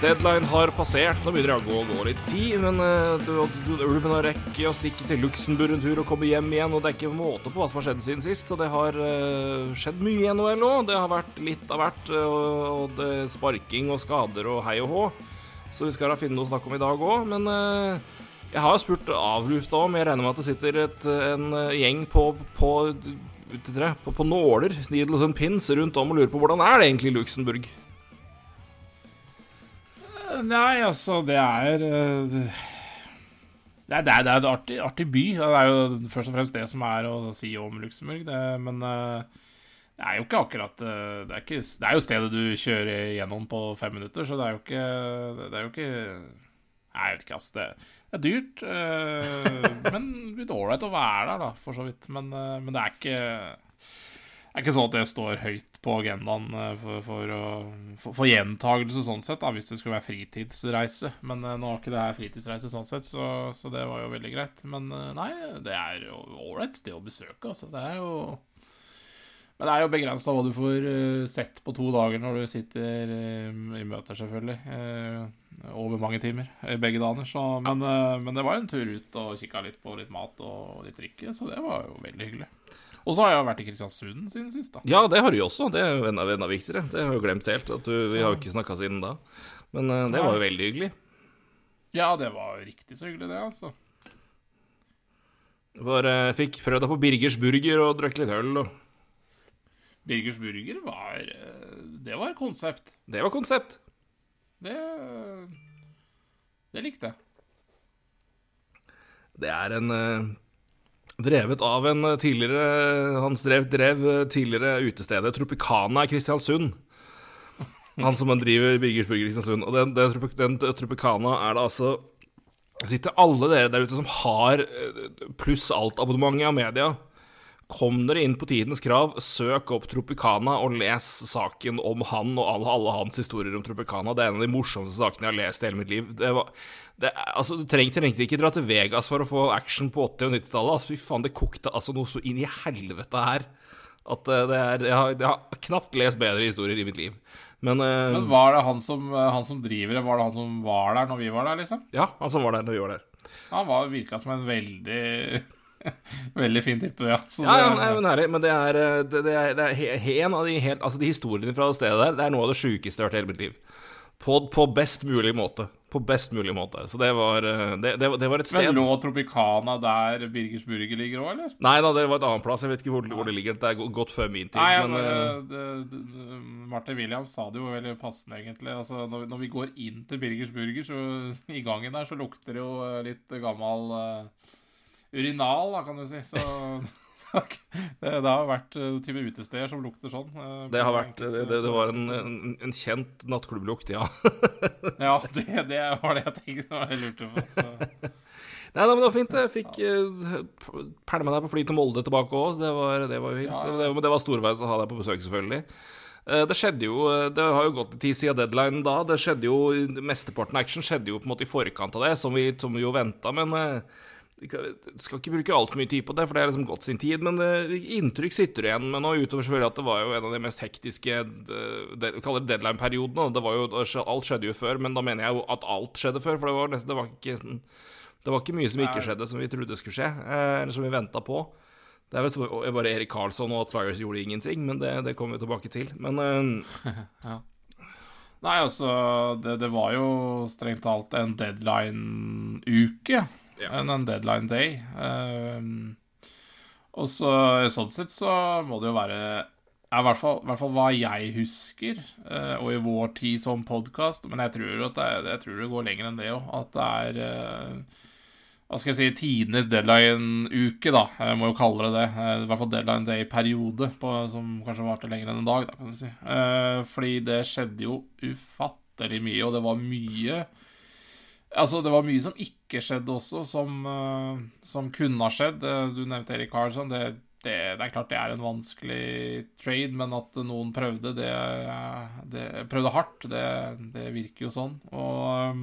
Deadline har passert. Nå begynner det å gå, litt tid, men uh, du, Ulven har rekke å stikke til Luxembourg en tur og komme hjem igjen, og det er ikke måte på hva som har skjedd siden sist. Og det har uh, skjedd mye i NHL nå. Det har vært litt av hvert, uh, og det er sparking og skader og hei og hå. Så vi skal da finne noe å snakke om i dag òg, men jeg har jo spurt avlufta om. Jeg regner med at det sitter et, en gjeng på, på, på, på nåler, needles and pins, rundt om og lurer på hvordan er det egentlig i Luxembourg? Nei, altså, det er uh, det, er, det, er, det er et artig, artig, by. Det er jo først og fremst det som er å si om Luxembourg. Det, men uh, det er jo ikke akkurat uh, det, er ikke, det er jo stedet du kjører gjennom på fem minutter, så det er jo ikke Det er jo ikke Nei, jeg vet ikke, ass. Det, er dyrt. men litt ålreit å være der, da, for så vidt. Men, men det er ikke det er ikke sånn at det står høyt på agendaen eh, for, for, for, gjentagelse sånn sett, da, hvis det skulle være fritidsreise. Men uh, nå har ikke det her fritidsreise sånn sett, så, så, det var jo veldig greit. Men uh, nei, det er jo ålreit sted å besøke, altså. Det er jo Men det er jo begrensa hva du får sett på to dager når du sitter i møter, selvfølgelig. over mange timer begge dager. Så, men, men, det var en tur ut og kikka litt på litt mat og litt drikke, så det var jo veldig hyggelig. Og så har jeg vært i Kristiansund siden sist, da. Ja, det har du jo også. Det er jo enda, enda viktigere. Det har jeg jo glemt helt. Du, vi har jo ikke snakka siden da. Men uh, det var jo veldig hyggelig. Ja, det var riktig så hyggelig, det, altså. For uh, fikk prøvd deg på Birgers Burger og drukket litt øl og Birgers Burger var uh, Det var konsept. Det var konsept. Det Det likte jeg. Det er en Drevet av en eh, tidligere Han drev, drev eh, tidligere utestedet Tropicana i Kristiansund. Han som driver Birgers Burger i Kristiansund. Og den, den, den, Tropicana er det altså Sitter alle dere der ute som har eh, pluss alt-abonnementet av media, kom dere inn på Tidens Krav, søk opp Tropicana og les saken om han og alle, hans historier om Tropicana. Det er en av de morsomste sakene jeg har lest i hele mitt liv. Det var, det, altså, du trengte, trengte, ikke dra til Vegas for å få action på 80- og 90-tallet. Altså, fy faen, det kokte altså noe så inn i helvete her at uh, det er jeg har, jeg har, knapt lest bedre historier i mitt liv. Men, uh, Men var det han som, eh, han som, driver det, var det han som var der når vi var der, liksom? Ja, han som var der når vi var der. Han var, virka som en veldig Veldig fin type, ja. ja, ja nei, men herlig. Men det er, det, det er, det er en av de helt Altså, de historiene fra det stedet der, det er noe av det sjukeste jeg har hørt i hele mitt liv. På, på, best mulig måte. På best mulig måte. Så det var, eh, det, det, var et sted Men lå Tropicana der Birgers Burger ligger òg, eller? Nei da, det var et annet plass. Jeg vet ikke hvor, hvor det ligger. Det er godt før min tid. Nei, men, uh, det, Martin Williams sa det jo veldig passende, egentlig. Altså, når, når, vi går inn til Birgers Burger, så i gangen der, så lukter det jo litt gammel uh, urinal, da, kan du si. Så det, har vært uh, type utesteder som lukter sånn. Uh, det har vært Det, det var en, en, en, kjent nattklubblukt, ja. ja, det, det, var det jeg tenkte jeg lurte på. Så. Nei, men det var fint. Jeg fikk ja. pælma deg på fly til Molde tilbake òg, det var, det var fint. Ja, ja. Det, det var storveis å ha deg på besøk, selvfølgelig. Det skjedde jo Det har jo gått en tid siden deadline da. Det skjedde jo Mesteparten av action skjedde jo på en måte i forkant av det, som vi, som vi jo venta, men skal ikke bruke altfor mye tid på det, for det er liksom gått sin tid, men uh, inntrykk sitter igjen med nå, utover selvfølgelig at det var jo en av de mest hektiske Vi kaller det deadline-periodene. Alt skjedde jo før, men da mener jeg jo at alt skjedde før, for det var, det var, ikke, det var ikke mye som ikke skjedde som vi trodde skulle skje, eh, eller som vi venta på. Det er vel bare Erik Karlsson og at Flyers gjorde ingenting, men det, det kommer vi tilbake til. Men ja. Nei, altså, det, det, var jo strengt talt en deadline-uke ja. enn en deadline day. Um, og så sånn sett så må det jo være i hvert, fall, i hvert fall hva jeg husker, uh, og i vår tid som podkast, men jeg tror, det, jeg tror, det, går lenger enn det òg, at det er uh, hva skal jeg si, tidenes deadline-uke, da. Jeg må jo kalle det det. Uh, I hvert fall deadline day-periode, som kanskje varte lenger enn en dag, da, kan du si. fordi det skjedde jo ufattelig mye, og det var mye Altså, det var mye som ikke skjedde også, som, uh, som kunne ha skjedd. Uh, du nevnte Erik Karlsson. Det det, det, er klart det er en vanskelig trade, men at noen prøvde det, det Prøvde hardt, det, virker jo sånn. Og, um,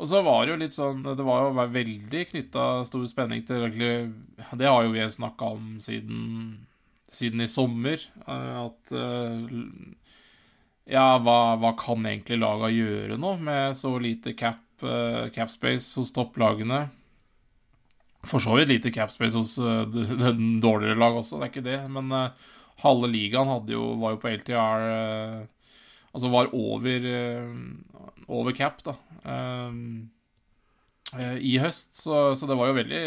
og så var det jo litt sånn Det var jo veldig knytta stor spenning til egentlig Det har jo vi snakka om siden, siden i sommer. At Ja, hva, hva kan egentlig laga gjøre nå med så lite cap, uh, cap space hos topplagene? For så vidt lite cap space hos uh, den dårligere lag også, det er ikke det. Men uh, halve ligaen jo, var jo på LTR Altså var over, over cap, da. I høst. Så, så, det var jo veldig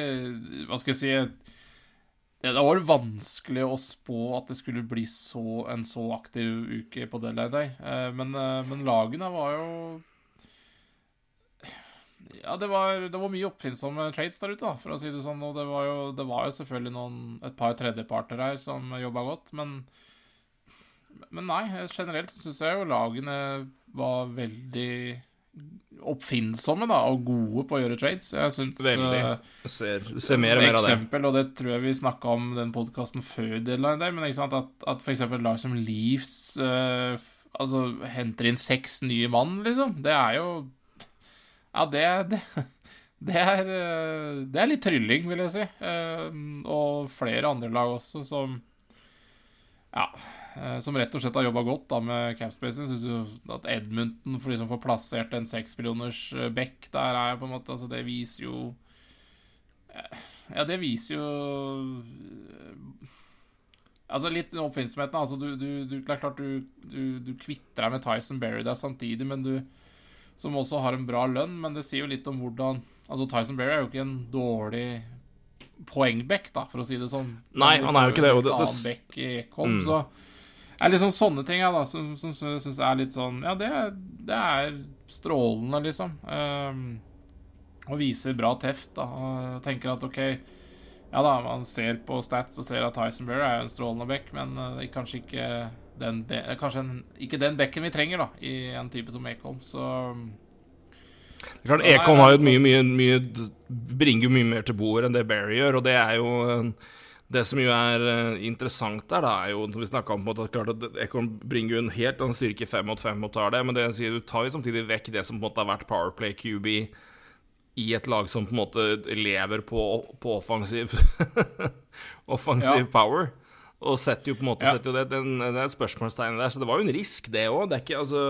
Hva skal jeg si det, det var vanskelig å spå at det skulle bli så, en så aktiv uke på deadline day. Men, men lagene var jo ja, det var, det var, mye oppfinnsomme trades der ute, da, for å si det sånn. Og det var jo, det var jo selvfølgelig noen, et par tredjeparter her som jobba godt, men Men nei, generelt syns jeg jo lagene var veldig oppfinnsomme da, og gode på å gjøre trades. Jeg syns Veldig. Du ser, ser mer og mer av det. Eksempel, og det tror jeg vi snakka om den podkasten før deadline der, men ikke sant, at, at for eksempel lag som Leaves uh, altså henter inn seks nye mann, liksom. Det er jo ja, det, det, det, er, eh, det er litt trylling, vil jeg si. Eh, og flere andre lag også som Ja. Eh, som rett og slett har jobba godt da med capspacing. Syns jo at Edmundton, for de som får plassert en seks millioners back der, er jo på en måte Altså, det viser jo Ja, det viser jo Altså Litt oppfinnsomheten. Altså, du, du, du, det er klart du, du, du kvitter deg med Tyson Berry der samtidig, men du som også har en bra lønn, men det sier jo litt om hvordan Altså, Tyson Berry er jo ikke en dårlig poengback, da, for å si det sånn. Nei, han er jo ikke det. Og det, det... I Ekholm, mm. Så er liksom sånne ting da, som, som syns er litt sånn Ja, det, det er strålende, liksom. Um, og viser bra teft, da. Og tenker at OK Ja da, man ser på stats og ser at Tyson Berry er en strålende back, men uh, kanskje ikke den, kanskje en, ikke den bekken vi trenger da i en type som Ekholm. Så det er klart, Ekholm har jo mye, mye, mye bringer mye mer til bordet enn det Barry gjør, og det er jo det som jo er uh, interessant der, da, er jo vi om på at klart at Ekholm bringer jo en helt annen styrke fem mot fem og tar det, men det sier du tar jo samtidig vekk det som på en måte har vært Powerplay QB i et lag som på en måte lever på, på offensiv offensiv ja. power. Og setter jo på en måte ja. jo det, det, er et spørsmålstegn der, så det var jo en risk, det òg. Det er ikke altså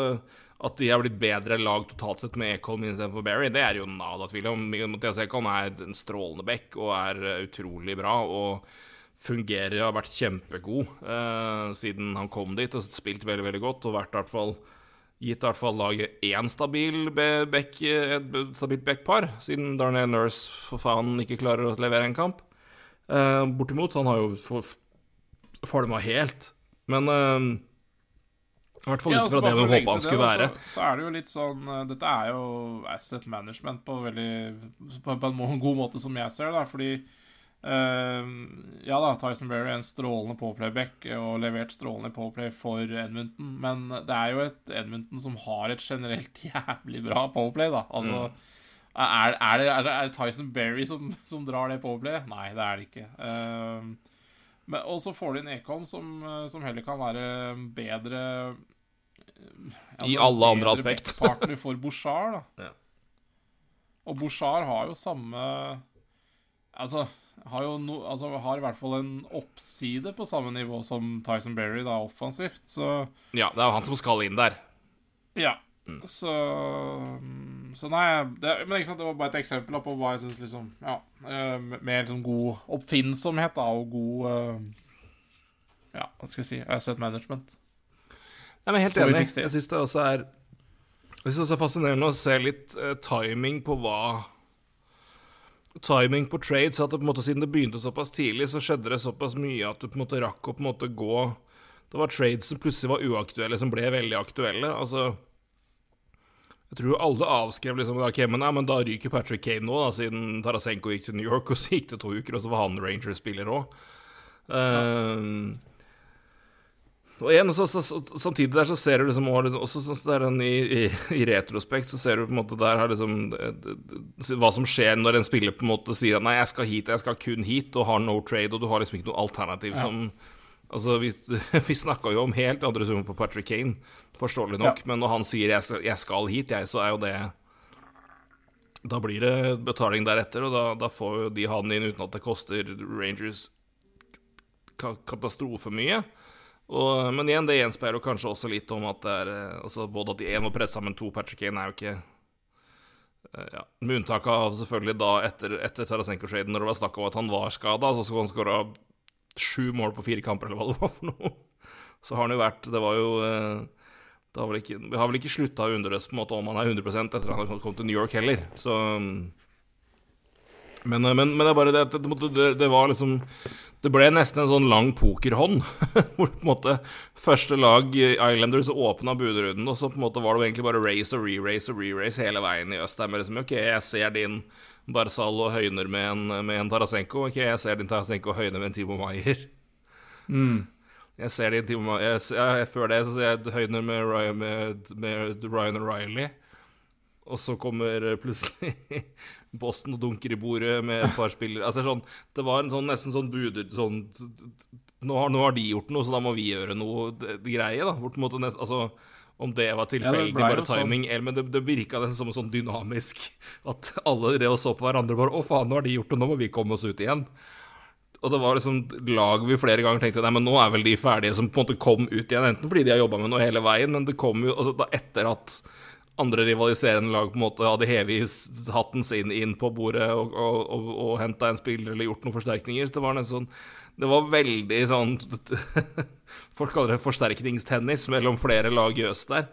At de har blitt bedre lag totalt sett med Ekholm istedenfor Berry, det er jo nada tvil om. Mathias Ekholm er en strålende back og er uh, utrolig bra. Og fungerer og har vært kjempegod uh, siden han kom dit og spilt veldig, veldig godt. Og vært i hvert fall gitt i hvert fall laget én stabil back, et stabilt backpar, siden Darnell Nurse for faen ikke klarer å levere en kamp. Uh, bortimot, han har jo falma helt. Men uh, i hvert fall ut fra det vi håpa han skulle være. Så, så, er det jo litt sånn uh, Dette er jo asset management på, veldig, på, på en god måte, som jeg ser det. Fordi Ja da, Tyson Berry er en strålende påplayback og levert strålende påplay for Edmonton, men det er jo et Edmonton som har et generelt jævlig bra påplay, da. Altså mm. er, er, det, er, det, Tyson Berry som, som drar det påplayet? Nei, det er det ikke. Uh, og så får du inn Ekholm, som, eh, som, heller kan være bedre altså, I alle andre aspekt. partner for Bouchard, da. Ja. Og Bouchard har jo samme Altså har jo no, altså, har i hvert fall en oppside på samme nivå som Tyson Berry, da, offensivt, så Ja, det er jo han som skal inn der. Ja. Mm. Så Så nei det, Men ikke sant, det var bare et eksempel på hva jeg syns liksom Ja, uh, mer sånn god oppfinnsomhet da, og god uh, Ja, hva skal jeg si Asset management. Nei, men helt enig. Jeg syns det også er Jeg synes det er fascinerende å se litt uh, timing på hva Timing på trades. At det, på en måte, siden det begynte såpass tidlig, så skjedde det såpass mye at du på en måte rakk å på en måte gå Det var trades som plutselig var uaktuelle, som ble veldig aktuelle. Altså jeg tror alle avskrev liksom Ok, men, nei, men da ryker Patrick Kane nå, da, siden Tarasenko gikk til New York, og så gikk det to uker, og så var han Rangers-spiller òg. Uh, Og igjen, så, så, så, samtidig der så ser du liksom også så, der i, i, i, retrospekt så ser du på en måte der liksom hva som skjer når en spiller på en måte sier at nei, jeg skal hit, jeg skal kun hit, og har no trade, og du har liksom ikke noe alternativ ja. som Altså, Vi, vi snakka jo om helt andre summer på Patrick Kane, forståelig nok, ja. men når han sier jeg jeg skal hit, jeg, så er jo det Da blir det betaling deretter, og da, da får jo de han inn uten at det koster Rangers katastrofe mye. Og, men igjen, det gjenspeiler kanskje også litt om at det er eh, altså Både at de én var pressa, men to Patrick Kane er jo ikke eh, ja, Med unntak av selvfølgelig da etter, etter Tarasenko-shaden, når det var snakk om at han var skada, så skulle han skåra sju mål på fire kamper, eller hva det var for noe. Så har han jo vært Det var jo eh, det har vel ikke, Vi har vel ikke slutta å undres på en måte om han er 100 etter at han kom til New York heller, så men, men, men det er bare det at det, det, det, var liksom det ble nesten en sånn lang pokerhånd, hvor på en måte første lag Islanders åpna budrunden, og så på en måte var det jo egentlig bare race og re-race og re-race hele veien i øst. Det er liksom OK, jeg ser din Barzal og høyner med en, med en Tarasenko. OK, jeg ser din Tarasenko og høyner med en Timo Maier. Mm. Jeg ser din Timo Maier Før det så ser jeg høyner med, Ryan, med, med Ryan O'Reilly. Og så kommer plutselig Boston og dunker i bordet med et par spillere. Altså sånn, Det var en sånn, nesten sånn buder sånn, nå, har, nå har, de gjort noe, så da må vi gjøre noe det, det greie. da Bort, måte, nest, altså, Om det var tilfeldig, ja, bare sånn. timing sånn. Men det, det virka nesten som sånn dynamisk. At alle drev og så på hverandre bare 'Å, faen, nå har de gjort det, nå må vi komme oss ut igjen'. Og det var liksom lag vi flere ganger tenkte Nei, men nå er vel de ferdige, som på en måte kom ut igjen. Enten fordi de har jobba med noe hele veien, men det kom jo altså, da etter at andre rivaliserende lag på en måte hadde hevet hatten sin inn på bordet og, og, og, og henta en spiller eller gjort noen forsterkninger. Så det var sånn Det var veldig sånn Folk kaller det forsterkningstennis mellom flere lag i øst der.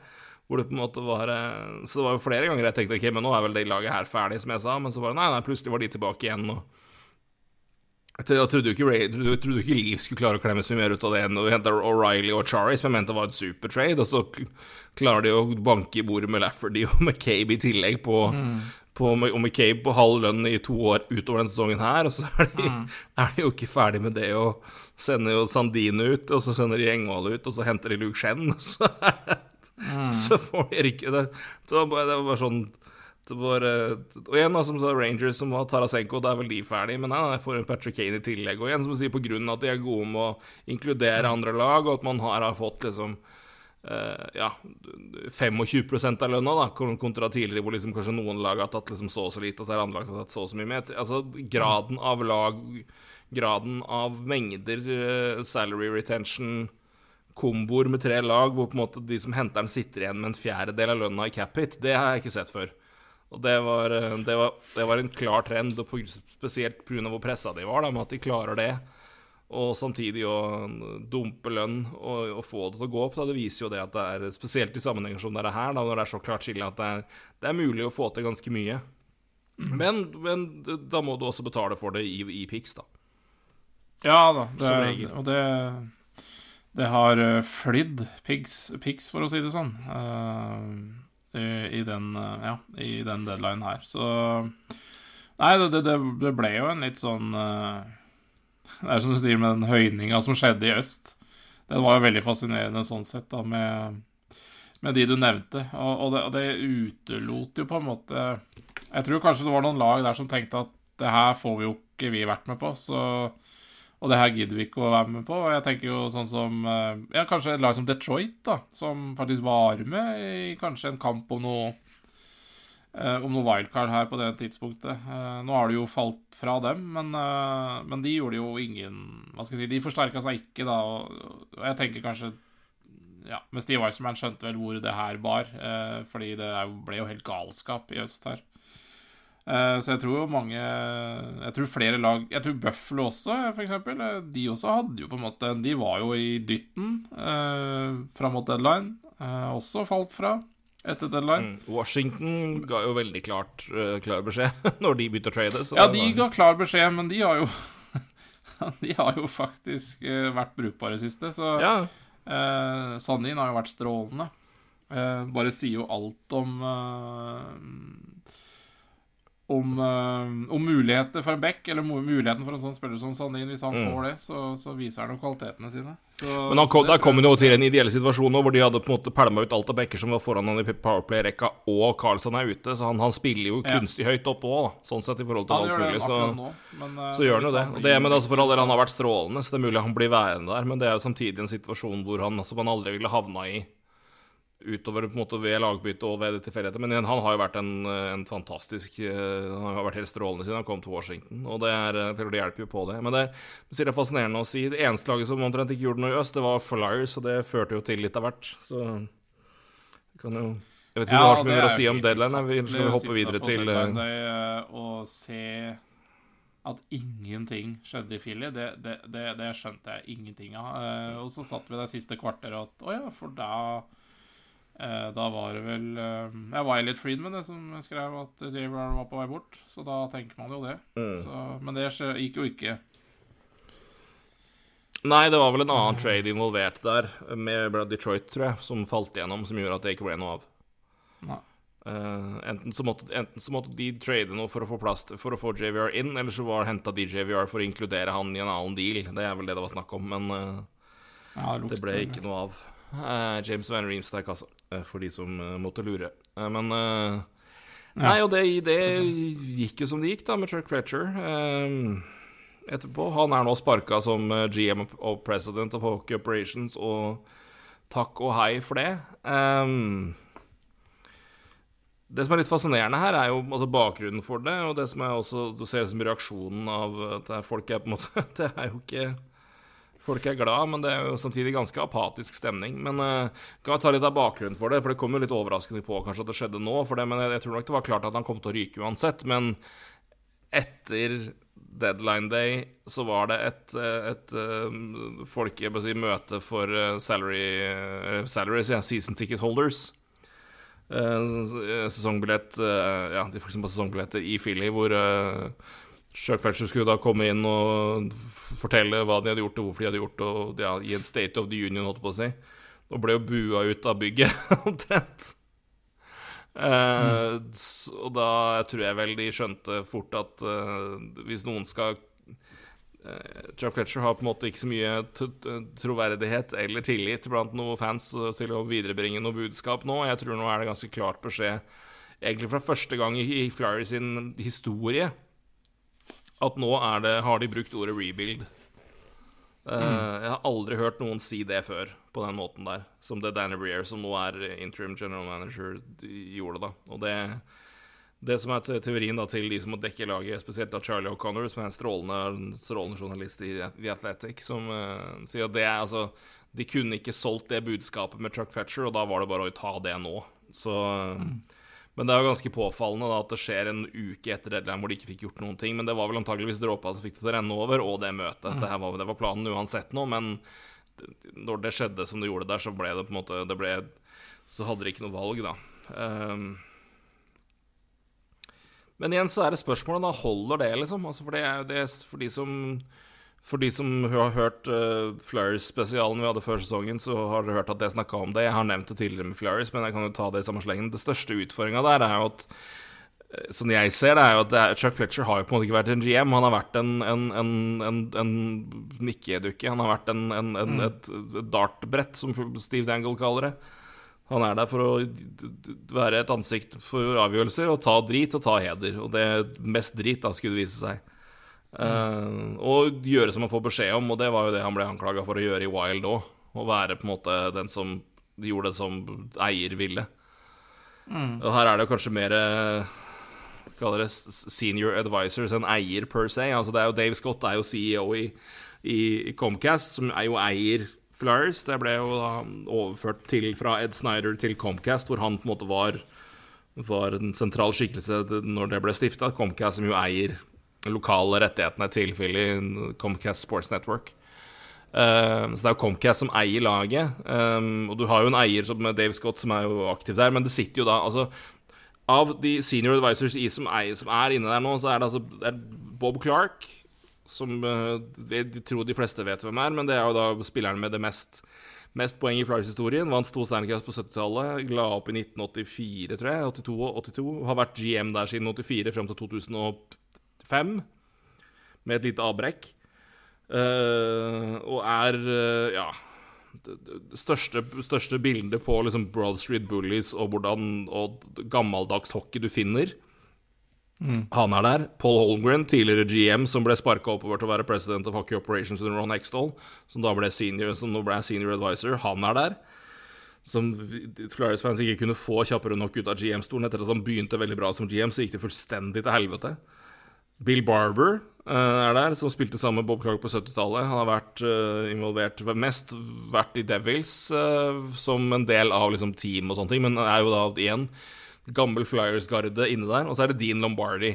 Hvor det på en måte var eh, Så det var jo flere ganger jeg tenkte ok, men nå er vel det laget her ferdig, som jeg sa. Men så var det nei, nei, plutselig var de tilbake igjen. og jeg trodde jo ikke, trodde, trodde ikke Leaf skulle klare å klemme så mye mer ut av det enn å hente O'Reilly og Charis, som jeg mente var et supertrade, og så klarer de å banke i bordet med Lafferty og McCabe i tillegg på, mm. på, og McCabe på halv lønn i to år utover denne sesongen her, og så er de, mm. er de jo ikke ferdig med det og sender jo Sandine ut, og så sender de Engvald ut, og så henter de Luke Shen, og så, mm. så får de ikke det. det var bare sånn var, eh, og igjen, da, som sa Rangers, som var Tarasenko, da er vel de ferdig. Men nei, jeg får en Patrick Kane i tillegg. Og igjen, som du sier, på grunn av at de er gode med å inkludere mm. andre lag, og at man har, har fått liksom uh, ja, 25% av lønna, da, kontra tidligere hvor liksom kanskje noen lag har tatt liksom så og så lite, og så er andre lag som har tatt så og så mye med. Altså, graden av lag, graden av mengder, uh, salary retention komboer med tre lag, hvor på en måte de som henter den, sitter igjen med en fjerdedel av lønna i cap hit, det har jeg ikke sett før. Og det var, eh, det var, det var en klar trend, og spesielt pga. hvor pressa de var, da, med at de klarer det. Og samtidig å dumpe lønn og, og, få det til å gå opp. Da. Det viser jo det at det er, spesielt i sammenhenger som dette her, da, når det er så klart skille, at det er, det er, mulig å få til ganske mye. Mm. Men, men, da må du også betale for det i, i Pix, da. Ja da, det, og det Det har eh, flydd Pigs, Pigs, for å si det sånn. Uh, i den, eh, ja, i den deadline her. Så Nei, det, det, det, ble jo en litt sånn eh, Det er som du sier med den høyninga som skjedde i øst. Den var jo veldig fascinerende sånn sett, da, med, med de du nevnte. Og, og, det, og, det, utelot jo på en måte Jeg tror kanskje det var noen lag der som tenkte at det her får vi jo ikke vi vært med på, så og det her gidder vi ikke å være med på. Og jeg tenker jo sånn som eh, Ja, kanskje et lag som Detroit, da, som faktisk var med i kanskje en kamp om noe eh, om noe wildcard her på det tidspunktet. Eh, nå har det jo falt fra dem, men, men de gjorde jo ingen Hva skal jeg si De forsterka seg ikke, da. Og jeg tenker kanskje Ja, med Steve Weissman skjønte vel hvor det her bar, fordi det ble jo helt galskap i øst her. Eh, så jeg tror jo mange Jeg tror flere lag Jeg tror Buffalo også, for eksempel. Eh, de også hadde jo på en måte De var jo i dytten eh, fram mot deadline. Eh, også falt fra etter deadline. Mm. Washington ga jo veldig klart uh, klar beskjed når de begynte å trade. ja, de ga klar beskjed, men de har jo De har jo faktisk uh, vært brukbare siste, så ja. uh, Sandin har jo vært strålende. Bare sier jo alt om om, uh, om muligheter for en back, eller muligheten for en sånn spiller som Sandin. Hvis han mm. får det, så, så, viser han jo kvalitetene sine. Så, Men han kom, der kom han jo til en ideell situasjon nå, hvor de hadde på en måte pælma ut alt av backer som var foran han i Powerplay-rekka, og Carlsson er ute, så han, han spiller jo kunstig ja. høyt opp òg, sånn sett, i forhold til alt mulig. Så, nå, men, uh, så gjør han jo det. det men altså, for all del, han har vært strålende, så det er mulig han blir værende der, men det er jo samtidig en situasjon hvor han, som han aldri ville havna i utover på en måte ved lagbytte og ved tilfeldigheter. Men igjen, han har jo vært en, en, fantastisk eh, Han har vært helt strålende siden han kom til Washington. Og det, er, eh, det hjelper jo på det. Men det er, det er fascinerende å si. Det eneste laget som omtrent ikke gjorde noe i øst, det var Flyers, og det førte jo til litt av hvert. Så vi kan jo Jeg vet ikke om ja, du har så mye mer å si om deadline. Vi skal vi hoppe videre til. Å se at ingenting skjedde i Philly, det, det, det, det skjønte jeg ingenting av. Og så satt vi det siste kvarteret at å ja, for da Eh, da var det vel eh, litt Violet Friedman det som skrev at JVR var på vei bort. Så da tenker man jo det. Mm. Så, men det gikk jo ikke. Nei, det var vel en annen trade involvert der, med Detroit, tror jeg, som falt igjennom, som gjorde at det ikke ble noe av. Uh, enten, så måtte, enten, så måtte, de trade noe for å få plass for å få JVR inn, eller så var henta de JVR for å inkludere han i en annen deal. Det er vel det det var snakk om, men uh, ja, det, det ble ikke noe av. Uh, James Van Reemsdyke, altså, uh, for de som uh, måtte lure. men. Nei, og det, det, gikk jo som det gikk, da, med Chuck Fletcher. etterpå. Han er nå sparka som GM og president of Hockey Operations, og takk og hei for det. Det som er litt fascinerende her, er jo altså bakgrunnen for det, og det som er også Du ser som reaksjonen av at folk er på en måte Det er jo ikke Folk er glad, men det er jo samtidig ganske apatisk stemning. Men uh, kan jeg ta litt av bakgrunnen for det, for det kom jo litt overraskende på kanskje at det skjedde nå. for det, Men jeg, jeg tror nok det var klart at han kom til å ryke uansett. Men etter deadline day så var det et, eh, et, et uh, folk, si, møte for uh, salary, uh, salaries, ja, season ticket holders. sesongbillett Ja, de folk som har sesongbilletter i Philly, hvor Chuck Fletcher skulle da komme inn og fortelle hva de hadde gjort, og hvorfor de hadde gjort det, og ja, gi en State of the Union, holdt på å si. Og ble jo bua ut av bygget, omtrent. Eh, mm. Og da tror jeg vel de skjønte fort at eh, hvis noen skal eh, Chuck Fletcher har på en måte ikke så mye troverdighet eller tillit blant noen fans til å viderebringe noe budskap nå. Jeg tror nå er det ganske klart beskjed, egentlig fra første gang i, i Flyers sin historie, at nå det, har de brukt ordet 'rebuild'. Uh, mm. Jeg har aldri hørt noen si det før på den måten der, som det Danny Breer, som nå er interim general manager, gjorde da. Og det, det som er teorien da til de som må dekke laget, spesielt da Charlie O'Connor, som er en strålende, strålende journalist i The Athletic, som uh, sier at det er altså De kunne ikke solgt det budskapet med Chuck Fetcher, og da var det bare å ta det nå. Så mm. Men det er jo ganske påfallende da, at det skjer en uke etter deadline hvor de ikke fikk gjort noen ting. Men det var vel antageligvis dråpa som fikk det til å renne over, og det møtet. Mm. Det, var, det var planen uansett nå, men når det skjedde som det gjorde der, så ble det på en måte det ble, Så hadde de ikke noe valg, da. Um, men igjen så er det spørsmålet, da. Holder det, liksom? Altså for, det, det, for de som for de som har hørt uh, Flyers-spesialen vi hadde før sesongen, så har dere hørt at jeg snakka om det. Jeg har nevnt det tidligere med Flyers, men jeg kan jo ta det i samme slengen. Det største utfordringa der er jo at Sånn jeg ser det, er jo at er, Chuck Fletcher har jo på en måte ikke vært en GM. Han har vært en, en, en, en, en nikkedukke. Han har vært en, mm. et, et dartbrett, som Steve Dangle kaller det. Han er der for å være et ansikt for avgjørelser og ta drit og ta heder. Og det mest drit, da, skulle det vise seg. Uh, og gjøre som han får beskjed om, og det var jo det han ble anklaga for å gjøre i Wild òg. Å være på en måte den som gjorde det som eier ville. Mm. Og her er det kanskje mer Kaller det senior advisors enn eier per se. Altså det er jo Dave Scott er jo CEO i, i, i Comcast, som er jo eier Flyers. Det ble jo da overført til, fra Ed Snyder til Comcast, hvor han på en måte var, var en sentral skikkelse når det ble stifta. Comcast som jo eier lokale rettighetene til Philly, Comcast Sports Network. Uh, så det er jo Comcast som eier laget. Um, og du har jo en eier som Dave Scott som er jo aktiv der, men det sitter jo da altså Av de senior advisors i som, eier, som er inne der nå, så er det altså det er Bob Clark, som uh, jeg tror de fleste vet hvem er, men det er jo da spilleren med det mest, mest poeng i Flyers-historien. Vant to Stanley Cups på 70-tallet, la opp i 1984, tror jeg. 82 og 82. Har vært GM der siden 84 fram til 2005, med et lite avbrekk. Uh, og er, uh, ja det største, største bildet på liksom Broad Street Bullies og hvordan og gammeldags hockey du finner. Mm. Han er der. Paul Holmgren, tidligere GM, som ble sparka oppover til å være president of Hockey Operations under Ron Hextall, som da ble senior, som nå ble senior advisor, han er der. Som Flyers-fans ikke kunne få kjappere nok ut av GM-stolen. Etter at han begynte veldig bra som GM, så gikk det fullstendig til helvete. Bill Barber uh, er der, som spilte sammen med Bob Clark på 70-tallet. Han har vært uh, involvert Mest vært i Devils uh, som en del av liksom, team og sånne ting, men er jo da igjen gammel Flyers-garde inne der. Og så er det Dean Lombardi,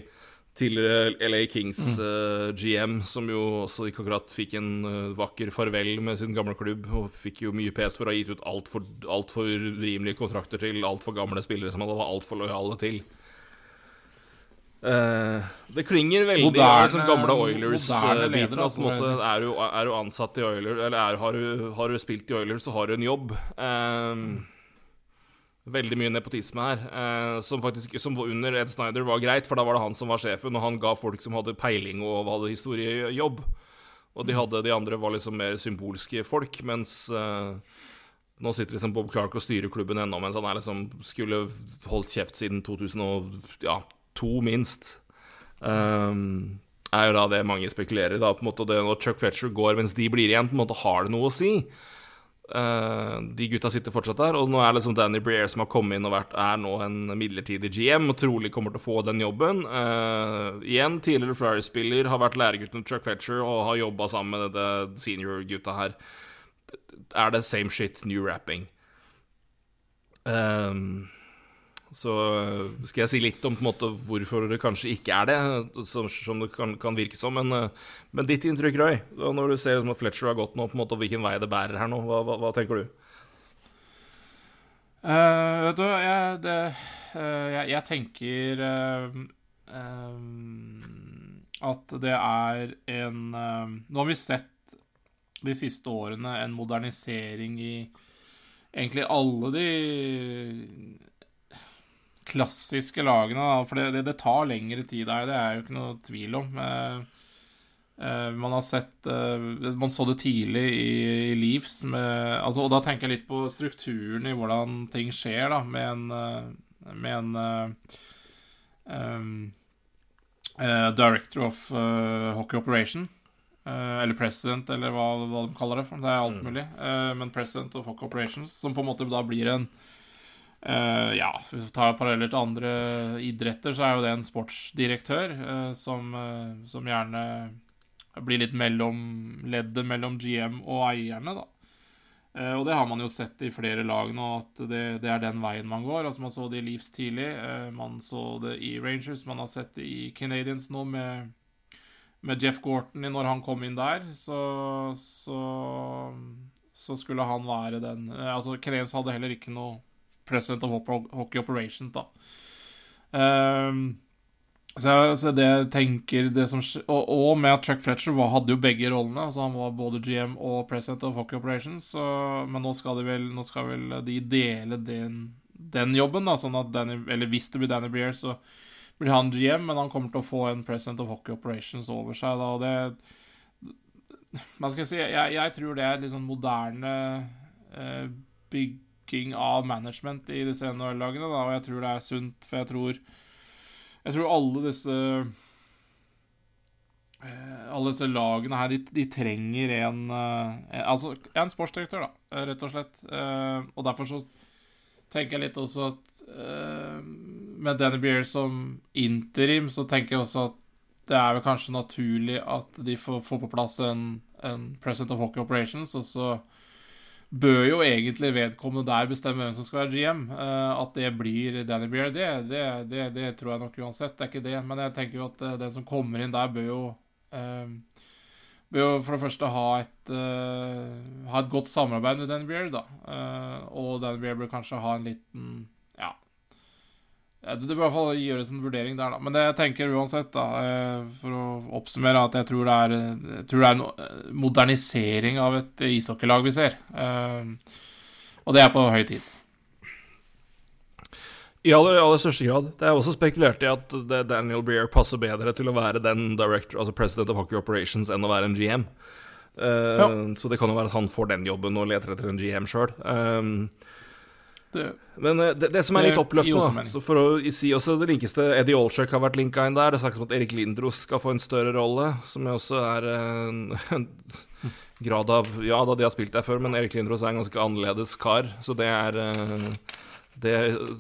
tidligere LA Kings mm. GM, som jo også ikke akkurat fikk en vakker farvel med sin gamle klubb, og fikk jo mye pes for å ha gitt ut altfor alt for rimelige kontrakter til altfor gamle spillere som han var altfor lojale til. Uh, det klinger veldig moderne, som gamle Oilers-biten. Uh, altså, er, du, er, du, ansatt i Oilers, eller er, har, du, har, du, spilt i Oilers, så har du en jobb. Uh, veldig mye nepotisme her, uh, som faktisk som under Ed Snyder var greit, for da var det han som var sjefen, og han ga folk som hadde peiling og hadde historiejobb. Og de, mm. hadde, de andre var liksom mer symbolske folk, mens eh, nå sitter liksom Bob Clark og styrer klubben ennå, mens han er liksom skulle holdt kjeft siden 2002, minst. Um, er jo da det mange spekulerer da, på en måte, det Når Chuck Fletcher går mens de blir igjen, på en måte har det noe å si. Uh, de gutta sitter fortsatt der, og nå er liksom Danny Breer som har kommet inn og vært, er nå en midlertidig GM og trolig kommer til å få den jobben. Uh, igjen, tidligere Flyer-spiller, har vært læregutten Chuck Fletcher og har jobba sammen med det senior-gutta her. Er det same shit, new rapping? Um, så eh, skal jeg si litt om måte hvorfor det kanskje ikke er det, som, som det kan, kan, virke som. Men, eh, men, ditt inntrykk, Roy, når du ser at Fletcher har gått nå, på en måte, og hvilken vei det bærer her nå, hva, hva, hva tenker du? Uh, vet du, jeg, det, uh, jeg, jeg tenker uh, at det er en Nå har vi sett de siste årene en modernisering i egentlig alle de klassiske lagene, da, for det, det, det, tar lengre tid der, det er jo ikke noe tvil om. Uh, man har sett uh, Man så det tidlig i, i Leaves, med, altså, og da tenker jeg litt på strukturen i hvordan ting skjer, da, med en, uh, med en um, Director of Hockey Operation. Eller President, eller hva, hva, de kaller det. Det er alt mm. mulig. men President of Hockey Operations, som på en måte da blir en Uh, ja, hvis vi tar paralleller til andre idretter, så er jo det en sportsdirektør uh, som, uh, som, gjerne blir litt mellom leddet mellom GM og eierne, da. og det har man jo sett i flere lag nå, at det, det, er den veien man går. Altså Man så det i Leafs tidlig, man så det i Rangers, man har sett det i Canadians nå med, med Jeff Gorton når han kom inn der. Så, så, så skulle han være den Altså Canadians hadde heller ikke noe President of Hockey Operations, da. Um, så, så, det jeg tenker det som, og, og, med at Chuck Fletcher var, hadde jo begge rollene. altså Han var både GM og President of Hockey Operations. Så, men nå skal, de vel, nå skal vel de dele den, den jobben. da, sånn at Danny, Eller hvis det blir Danny Breer, så blir han GM, men han kommer til å få en President of Hockey Operations over seg. da, og det Man skal si, jeg, jeg tror det er litt sånn moderne eh, bygg styrking av management i disse NHL-lagene, og jeg tror det er sunt, for jeg tror Jeg tror alle disse eh, alle disse lagene her, de, de trenger en, en, eh, Altså en sportsdirektør, da, rett og slett. Eh, og derfor så tenker jeg litt også at med Danny Beer som interim, så tenker jeg også at det er vel kanskje naturlig at de får, får på plass en, en President of Hockey Operations, og så bør jo egentlig vedkommende der bestemme hvem som skal være GM. Eh, at det blir Danny Beer, det, det, det, det, tror jeg nok uansett. Det er ikke det. Men jeg tenker jo at uh, den som kommer inn der, bør jo uh, Bør jo for det første ha et, ha et godt samarbeid med Danny Beer, da. og Danny Beer bør kanskje ha en liten det bør i hvert fall gjøres en vurdering der, da. Men det jeg tenker uansett, da, eh, for å oppsummere, at jeg tror det er, tror det er en eh, modernisering av et ishockeylag vi ser. Eh, og det er på høy tid. I aller, aller største grad. Det er også spekulert i at Daniel Breer passer bedre til å være den director, altså president of hockey operations, enn å være en GM. Ja. Så det kan jo være at han får den jobben og leter etter en GM sjøl. Det, Men eh, det, det, som er litt oppløftende, da, for å si også det linkeste Eddie Olsjøk har vært linka inn der. Det snakkes om at Erik Lindros skal få en større rolle, som også er en, en grad av Ja da, de har spilt der før, men Erik Lindros er en ganske annerledes kar, så det er eh, det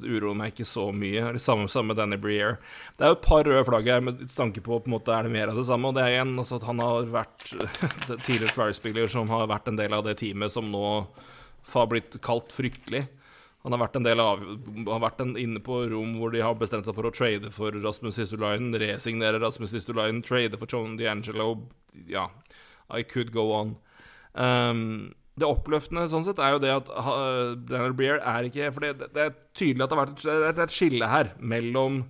uroer meg ikke så mye. Det samme, samme med Danny Breer. Det er jo et par røde flagg her med tanke på på en måte er det mer av det samme. Og det er igjen altså at han har vært tidligere Flyers-spiller som har vært en del av det teamet som nå har blitt kalt fryktelig. Han har vært en del av har vært inne på rom hvor de har bestemt seg for å trade for Rasmus Histolainen, resignere Rasmus Histolainen, trade for John D'Angelo Ja, I could go on. Um, det oppløftende sånn sett er jo det at uh, Daniel Breer er ikke For det, det, er tydelig at det har vært et, det et skille her mellom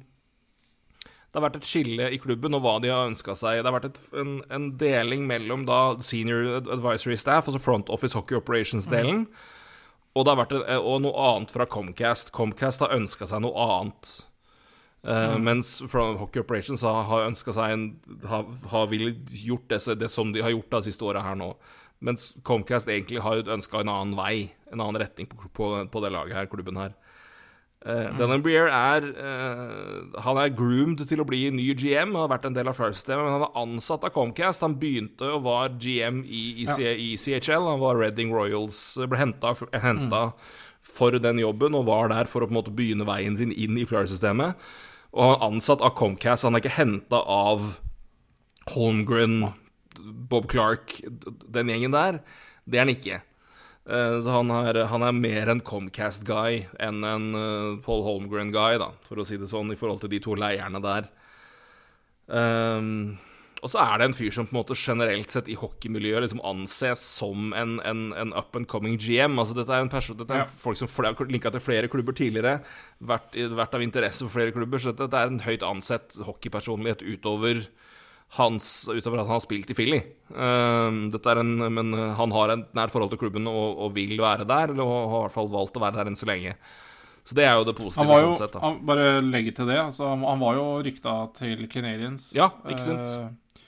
det har vært et skille i klubben og hva de har ønska seg. Det har vært et, en, en, deling mellom da senior advisory staff, altså front office hockey operations-delen, mm og, det en, og noe annet fra Comcast. Comcast har ønska seg noe annet. Uh, mm. Mens from Hockey Operations har, har ønska seg en Har, har gjort det, det, som de har gjort de siste åra her nå. Mens Comcast egentlig har ønska en annen vei, en annen retning på, på, på det laget her, klubben her. Uh, mm. Denham Breer er uh, Han er groomed til å bli ny GM, Han har vært en del av First-systemet, men han er ansatt av Comcast. Han begynte og var GM i, i, ja. i CHL. Han var Redding Royals, ble henta mm. for den jobben og var der for å på en måte begynne veien sin inn i First-systemet. Og han er ansatt av Comcast. Han er ikke henta av Holmgren, Bob Clark, den gjengen der. Det er han ikke. Eh, så han er, han er mer en Comcast-guy enn en uh, Paul Holmgren-guy, da, for å si det sånn, i forhold til de to leierne der. Um, og så er det en fyr som på en måte generelt sett i hockeymiljøet liksom anses som en, en, en up and coming GM. Altså Dette er en person, dette er ja. folk som har linka til flere klubber tidligere, vært, vært, av interesse for flere klubber, så dette er en høyt ansett hockeypersonlighet utover hans, utover at han har spilt i Philly. Uh, en, men han har et nært forhold til klubben og, og, vil være der, eller har i hvert fall valgt å være der enn så lenge. Så det er jo det positive. Han var jo, sånn sett, han, bare legge til det, altså, han var jo rykta til Canadians. Ja, ikke sant? Uh,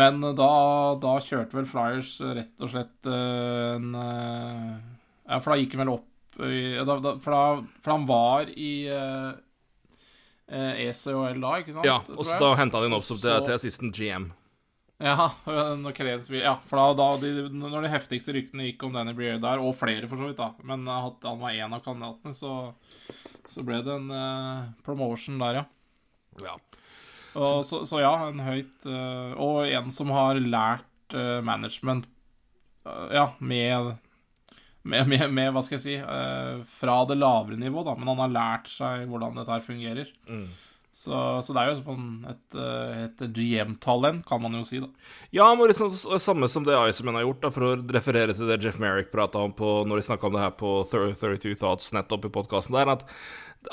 men da, da, kjørte vel Flyers rett og slett uh, en uh, Ja, for da gikk han vel opp da, da, for, for, han var i eh, ECHL da, ikke sant? Ja, og så da henta de så... til, til assistant GM. Ja, ja, for da, da de, når de heftigste ryktene gikk om Danny Breer der, og flere for så vidt, da, men at han var én av kandidatene, så, så, ble det en uh, promotion der, ja. ja. Og, så, så, ja, en høyt uh, Og en som har lært uh, management ja, med med, med, med, hva skal jeg si uh, Fra det lavere nivå, da, men han har lært seg hvordan dette her fungerer. Mm. Så, så, det er jo sånn et, eh, et GM-talent, kan man jo si, da. Ja, men liksom samme som det Iceman har gjort, da, for å referere til det Jeff Merrick prata om på, når de snakka om det her på 32 Thoughts nettopp i podkasten der, at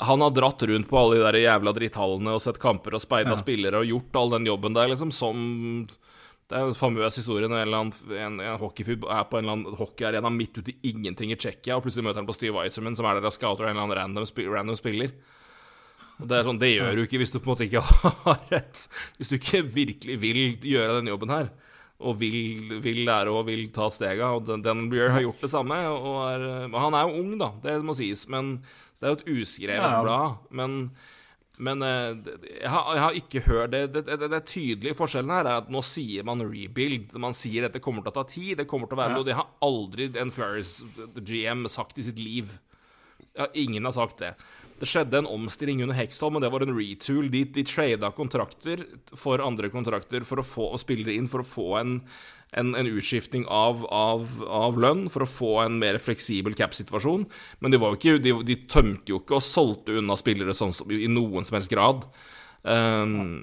han har dratt rundt på alle de der jævla dritthallene og sett kamper og speida ja. spillere og gjort all den jobben der, liksom, som det er jo en famøs historie når en, en, en hockeyfyr er på en eller annen hockeyarena midt ute i ingenting i Tsjekkia, og plutselig møter han på Steve Weiserman, som er der og scouter en eller annen random, random spiller. Og Det er sånn, det gjør du ikke hvis du på en måte ikke har rett Hvis du ikke virkelig vil gjøre den jobben her, og vil, vil lære og vil ta stega. Og den, den Breer har gjort det samme. Og er, han er jo ung, da, det må sies, men det er jo et uskrevet blad. Men men eh, jeg har, jeg har, ikke hørt det, det, det, det tydelige forskjellen her er at nå sier man rebuild. Man sier at det kommer til å ta tid, det kommer til å være noe. Det har aldri en Flyers GM sagt i sitt liv. Ja, ingen har sagt det. Det skjedde en omstilling under Hextall, men det var en retool. De, de trada kontrakter for andre kontrakter for å få spillere inn, for å få en en, en utskifting av, av, av, lønn for å få en mer fleksibel cap-situasjon. Men de, ikke, de, de, tømte jo ikke og solgte unna spillere sånn, i noen som helst grad. Um,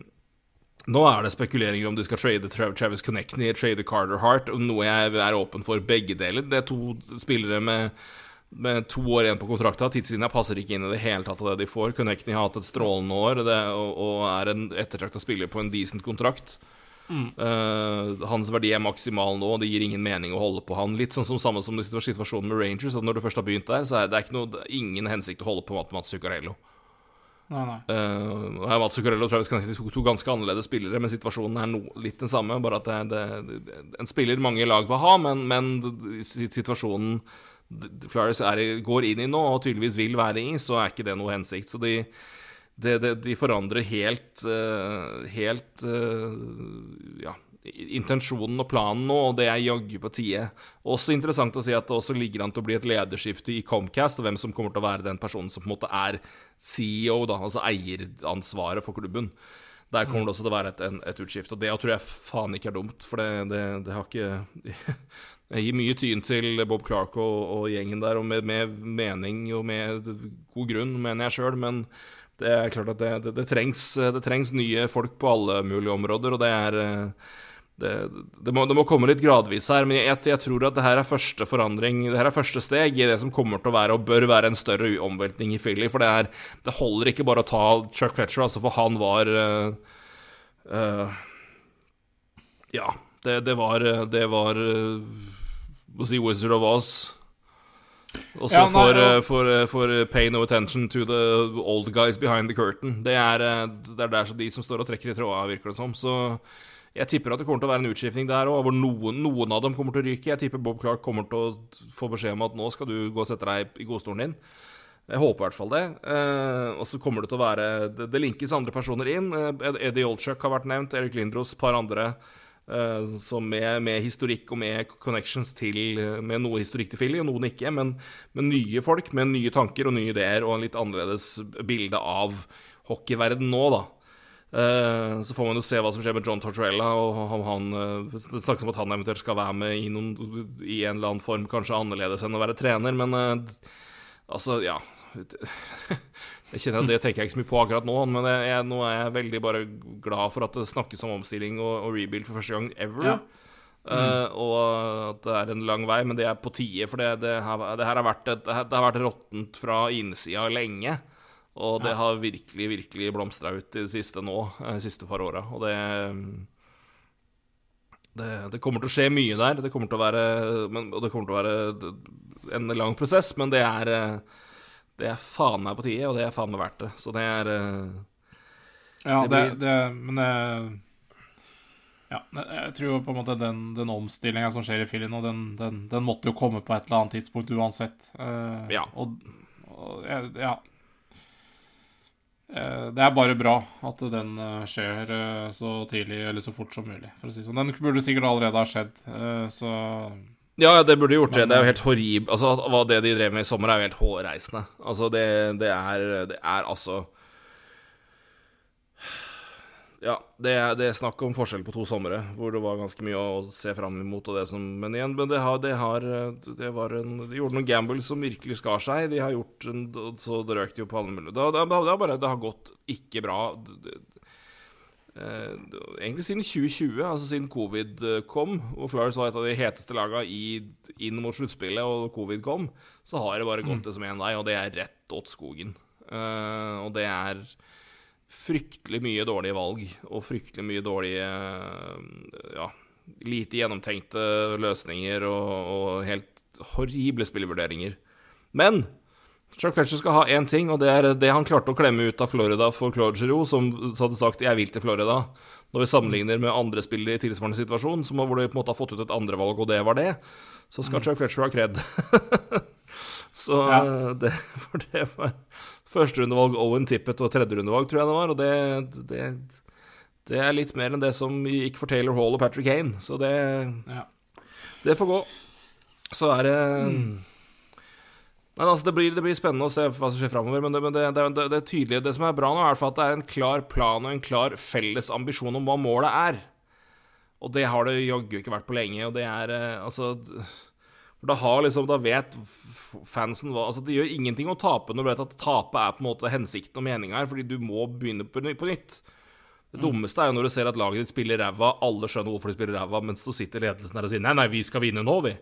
nå er det spekuleringer om de skal trade Travis Connectney, trade Carter Hart, og noe jeg er åpen for begge deler. Det er to spillere med med to år igjen på kontrakta. Tidslinja passer ikke inn i det hele tatt av det de får. Connecting har hatt et strålende år det, og, og er en ettertrakta spiller på en decent kontrakt. Uh, hans verdi er maksimal nå, det gir ingen mening å holde på han. Litt sånn som samme som situasjonen med Rangers. At når du først har begynt der, så er det, noe, ingen hensikt å holde på med Mats Zuccarello. Nei, nei. Uh, Mats Zuccarello og Travis Connecting to, to ganske annerledes spillere, men situasjonen er no, litt den samme. Bare at det, det, det, en spiller mange lag vil ha, men, men situasjonen Flyers går inn i nå, og tydeligvis vil være i, så er ikke det noe hensikt. Så de, de, de, de forandrer helt uh, Helt uh, Ja, intensjonen og planen nå, og det er jaggu på tide. Også interessant å si at det også ligger an til å bli et lederskifte i Comcast, og hvem som kommer til å være den personen som på en måte er CEO, da, altså eieransvaret for klubben. Der kommer det også til å være et, et utskift, og det tror jeg faen ikke er dumt, for det, det, det har ikke Jeg gir mye tyn til Bob Clark og, og gjengen der, og med, med, mening og med god grunn, mener jeg sjøl, men det er klart at det, det, det, trengs, det, trengs, nye folk på alle mulige områder, og det er det, må, må, komme litt gradvis her, men jeg, jeg, tror at det her er første forandring Det her er første steg i det som kommer til å være, og bør være, en større omveltning i Philly. For det, er, det holder ikke bare å ta Chuck Fletcher, altså, for han var uh, uh, Ja, det, var Det var uh, å si Wizard of Oz. Også ja, for, uh, for, for, pay no attention to the old guys behind the curtain. Det er, det er der de som står og trekker i tråda, virker det som. Så jeg tipper at det kommer til å være en utskiftning der òg, hvor noen, noen, av dem kommer til å ryke. Jeg tipper Bob Clark kommer til å få beskjed om at nå skal du gå og sette deg i godstolen din. Jeg håper i hvert fall det. Eh, og så kommer det til å være Det, det linkes andre personer inn. Eh, Eddie Olchuk har vært nevnt, Erik Lindros, et par andre. Uh, som med, med, historikk og med connections til uh, Med noe historikk til Philly, og noen ikke, men med nye folk med nye tanker og nye ideer og en litt annerledes bilde av hockeyverden nå, da. Uh, så får man jo se hva som skjer med John Tortorella, og om han Det snakkes om at han eventuelt skal være med i, noen, i, en eller annen form, kanskje annerledes enn å være trener, men altså, ja Jeg kjenner at Det tenker jeg ikke så mye på akkurat nå, men jeg, nå er jeg veldig bare glad for at det snakkes om omstilling og, og rebuild for første gang ever. Ja. Mm. Uh, og at det er en lang vei, men det er på tide. For det, det, her, det her, har vært, et, det har vært råttent fra innsida lenge. Og det ja. har virkelig, virkelig blomstra ut i det siste nå, eh, de siste par åra. Og det, det, det kommer til å skje mye der. Det kommer til å være, men, og det kommer til å være en lang prosess, men det er uh, det er faen meg på tide, og det er faen meg verdt det. Så det er uh, Ja, det, blir... det, Men det Ja, jeg tror jo på en måte den, den omstillinga som skjer i filmen nå, den, den, den, måtte jo komme på et eller annet tidspunkt uansett. Uh, ja. Og, og ja. Uh, det er bare bra at den skjer så tidlig eller så fort som mulig, for å si sånn. Den burde sikkert allerede ha skjedd, så ja, det burde gjort det. Det er jo helt horribelt. Altså, hva det de drev med i sommer, er jo helt hårreisende. Altså, det, det, er, det er altså Ja, det det er snakk om forskjell på to somre, hvor det var ganske mye å se fram imot. Og det som, men igjen, men det, har, det, har, det var en, De gjorde noen gambles som virkelig skar seg. De har gjort en, Så det røk de jo på alle mulige det, det, det, har bare, det har gått ikke bra. Eh, egentlig siden 2020, altså siden covid eh, kom, og Flyers var et av de heteste lagene inn mot sluttspillet, og covid kom, så har det bare gått mm. det som én vei, og det er rett åt skogen. Uh, og det er fryktelig mye dårlige valg, og fryktelig mye dårlige Ja, lite gjennomtenkte løsninger og, og helt horrible spillevurderinger. Men Chuck Fletcher skal ha én ting, og det er det han klarte å klemme ut av Florida for Claude Giroux, som hadde sagt 'jeg vil til Florida'. Når vi sammenligner med andre spillere i tilsvarende situasjon, som hvor de på en måte har fått ut et andrevalg, og det var det, så skal mm. Chuck Fletcher ha kred. så ja. det, for det var førsterundevalg Owen Tippett og tredjerundevalg, tror jeg det var, og det, det, det, er litt mer enn det som gikk for Taylor Hall og Patrick Kane, så det, ja. det får gå. Så er det mm. Men altså, det blir, det blir, spennende å se hva som skjer framover. Men, det, men det, det, det, tydelige, det som er bra nå, er at det er en klar plan og en klar felles ambisjon om hva målet er. Og det har det jaggu ikke vært på lenge. Og det er eh, altså da, har liksom, da vet fansen hva altså Det gjør ingenting å tape når du vet at tape er på en måte hensikten og meninga her, fordi du må begynne på, på nytt. Det dummeste er jo når du ser at laget ditt spiller ræva, alle skjønner hvorfor de spiller ræva, mens du sitter i ledelsen der og sier nei, nei, vi skal vinne nå, vi.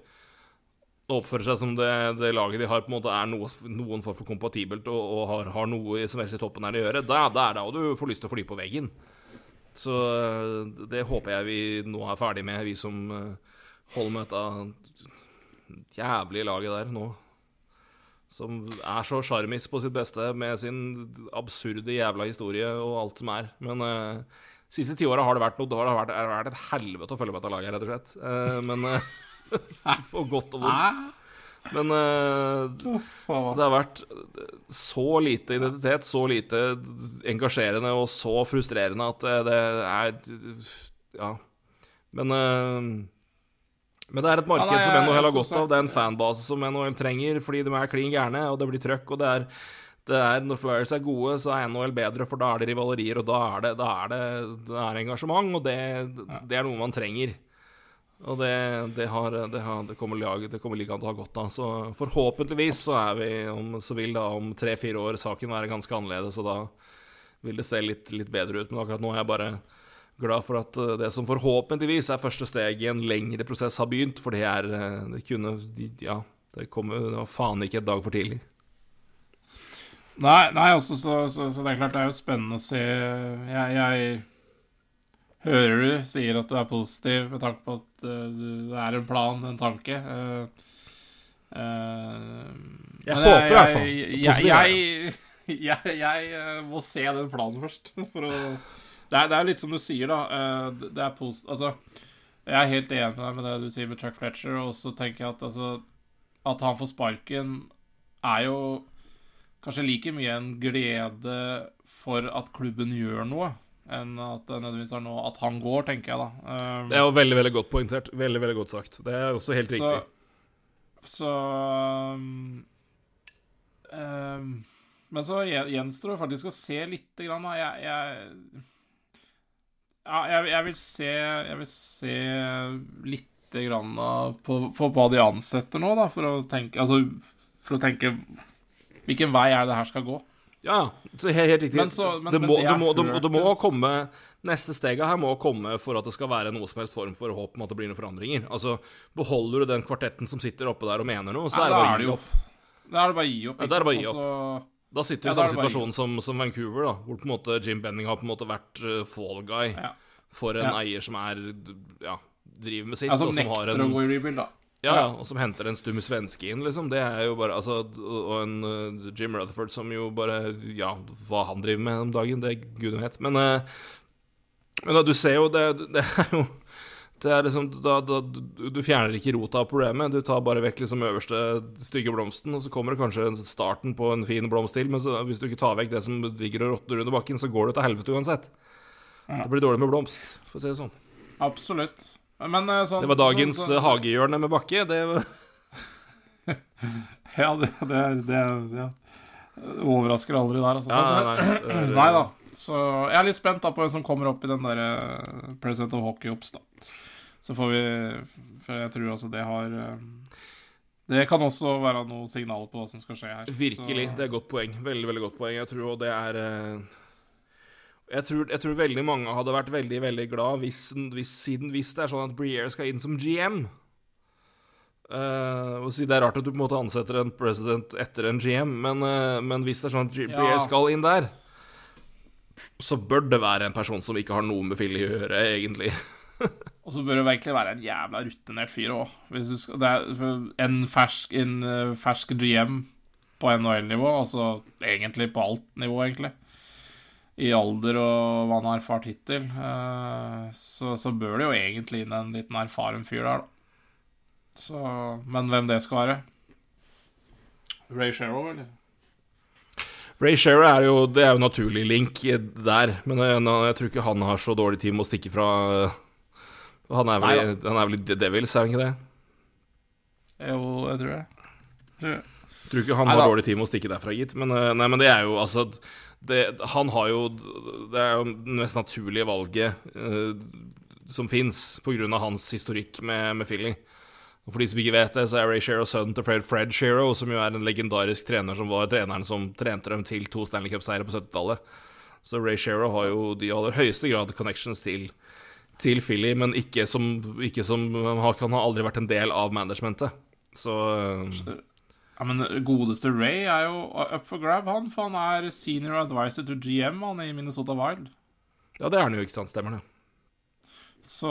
Og oppfører seg som det, det laget de har, på en måte er noe, noen form for kompatibelt og, og har, har, noe som helst i toppen her å gjøre, da, da er det da du får lyst til å fly på veggen. Så eh, det håper jeg vi nå er ferdig med, vi som eh, holder med dette jævlige laget der nå. Som er så sjarmis på sitt beste med sin absurde jævla historie og alt som er. Men uh, siste tiåra har det vært noe Det har vært, det har vært et helvete å følge med dette laget, rett og slett. Uh, men uh, For godt og vondt. Men uh, det har vært så lite identitet, så lite engasjerende og så frustrerende at det er Ja. Men uh, men det er et marked ja, nei, som NHL har godt av. Det er en fanbase som NHL trenger, fordi de er klin gærne, og det blir trøkk. Og det er, det er, Når Flyers er gode, så er NHL bedre, for da er det rivalerier, og da er det, da er det, det er engasjement, og det, det, er noe man trenger. Og det, det, har, det, har, det kommer, kommer ligaen til å ha godt av. Så forhåpentligvis så er vi, om, så vil da om tre-fire år saken være ganske annerledes, og da vil det se litt, litt bedre ut. Men akkurat nå er jeg bare glad for at eh, det som forhåpentligvis er første steg i en lengre prosess, har begynt. For det er eh, Det kunne Ja, det, kommer, det var faen ikke et dag for tidlig. Nei, nei altså, så, så, så, det er klart det er jo spennende å se Jeg, jeg hører du sier at du er positiv med tanke på at uh, det er en plan, en tanke. Uh, uh, jeg håper i hvert fall. Jeg, jeg, må se den planen først. For å det er, det er litt som du sier, da. Eh, det er positivt Altså, jeg er helt enig med deg med det du sier med Chuck Fletcher, og så tenker jeg at altså At han får sparken, er jo kanskje like mye en glede for at klubben gjør noe, enn at det nødvendigvis er noe at han går, tenker jeg da. Um, det er jo veldig, veldig godt poengtert. Veldig, veldig godt sagt. Det er også helt riktig. Så, så um, um, Men så gjenstår det faktisk å se lite grann, da. Jeg, jeg ja, jeg, jeg, vil se Jeg vil se lite grann på, på, hva de ansetter nå, da, for å tenke Altså, for å tenke Hvilken vei er det her skal gå? Ja, ja. helt, riktig. Men så, men, det, må, det, må, det, det må komme Neste steget her må komme for at det skal være noe som helst form for håp om at det blir noen forandringer. Altså, Beholder du den kvartetten som sitter oppe der og mener noe, så ja, er det bare å gi opp. Da er det bare å gi opp. Ja, da er bare å gi opp. Da sitter du i ja, samme situasjon som, som, Vancouver, da, hvor på en måte Jim Benning har på en måte vært uh, fall guy for en eier som er ja, driver med sitt. Ja, som nekter en, å gå i rebuild, da. Ja, ja, og som henter en stum svenske inn, liksom. Det er jo bare Altså, og en uh, Jim Rutherford som jo bare Ja, hva han driver med om dagen, det gudene vet. Men, uh, men da, du ser jo det, det er jo det er liksom, da, da, du fjerner ikke rota av problemet, du tar bare vekk liksom øverste stygge blomsten, og så kommer det kanskje starten på en fin blomst til, men så, hvis du ikke tar vekk det som ligger og råtner under bakken, så går det til helvete uansett. Ja. Det blir dårlig med blomst, for å si det sånn. Absolutt. Men eh, sånn Det var dagens sånn, så... hagehjørne med bakke, det var Ja, det, det, det, det, overrasker aldri der, altså. Ja, nei, nei, nei, da. Så jeg er litt spent da på hvem som kommer opp i den der uh, President of Hockey-ops, da. Så får vi For jeg tror også det har eh, Det kan også være noe signal på hva som skal skje her. Virkelig. Så. Det er et godt poeng. Veldig, veldig godt poeng. Jeg tror det er eh, jeg tror, jeg tror, veldig mange hadde vært veldig veldig glad hvis, hvis, siden, hvis det er sånn at Breer skal inn som GM. Uh, eh, det er rart at du på en måte ansetter en president etter en GM, men, uh, men hvis det er sånn at Breer ja. skal inn der, så bør det være en person som ikke har noe med Philly å gjøre, egentlig. Og så bør det virkelig være en jævla rutinert fyr òg. En fersk, en uh, fersk GM på NHL-nivå, altså egentlig på alt nivå, egentlig. I alder og hva han har erfart hittil, uh, så, så, bør det jo egentlig inn en liten erfaren fyr der, da. Så, men hvem det skal være? Ray Sherrow, eller? Ray Shearer er jo Det er jo naturlig link der, men jeg, jeg tror ikke han har så dårlig tid med å stikke fra han er vel, Nei, han er vel Devils, er han ikke det? Jo, jeg tror det. Tror, jeg. tror ikke han Nei, har da. dårlig tid med å stikke derfra, gitt. Men, eh, nei, men det er jo altså det, Han har jo Det er jo det mest naturlige valget uh, som fins, pga. hans historikk med, med Philly. Og For de som ikke vet det, så er Ray Shero sønnen til Fred Fred Shero, som jo er en legendarisk trener som var treneren som trente dem til to Stanley Cup-seire på 70-tallet. Så Ray Shero har jo de aller høyeste grad connections til til Philly, men ikke som, ikke som Han har aldri vært en del av managementet. Så eh, Ja, Men godeste Ray er jo up for grab, han. For han er senior advisor to GM han i Minnesota Wild. Ja, det er han jo, ikke sant? Stemmer det. Så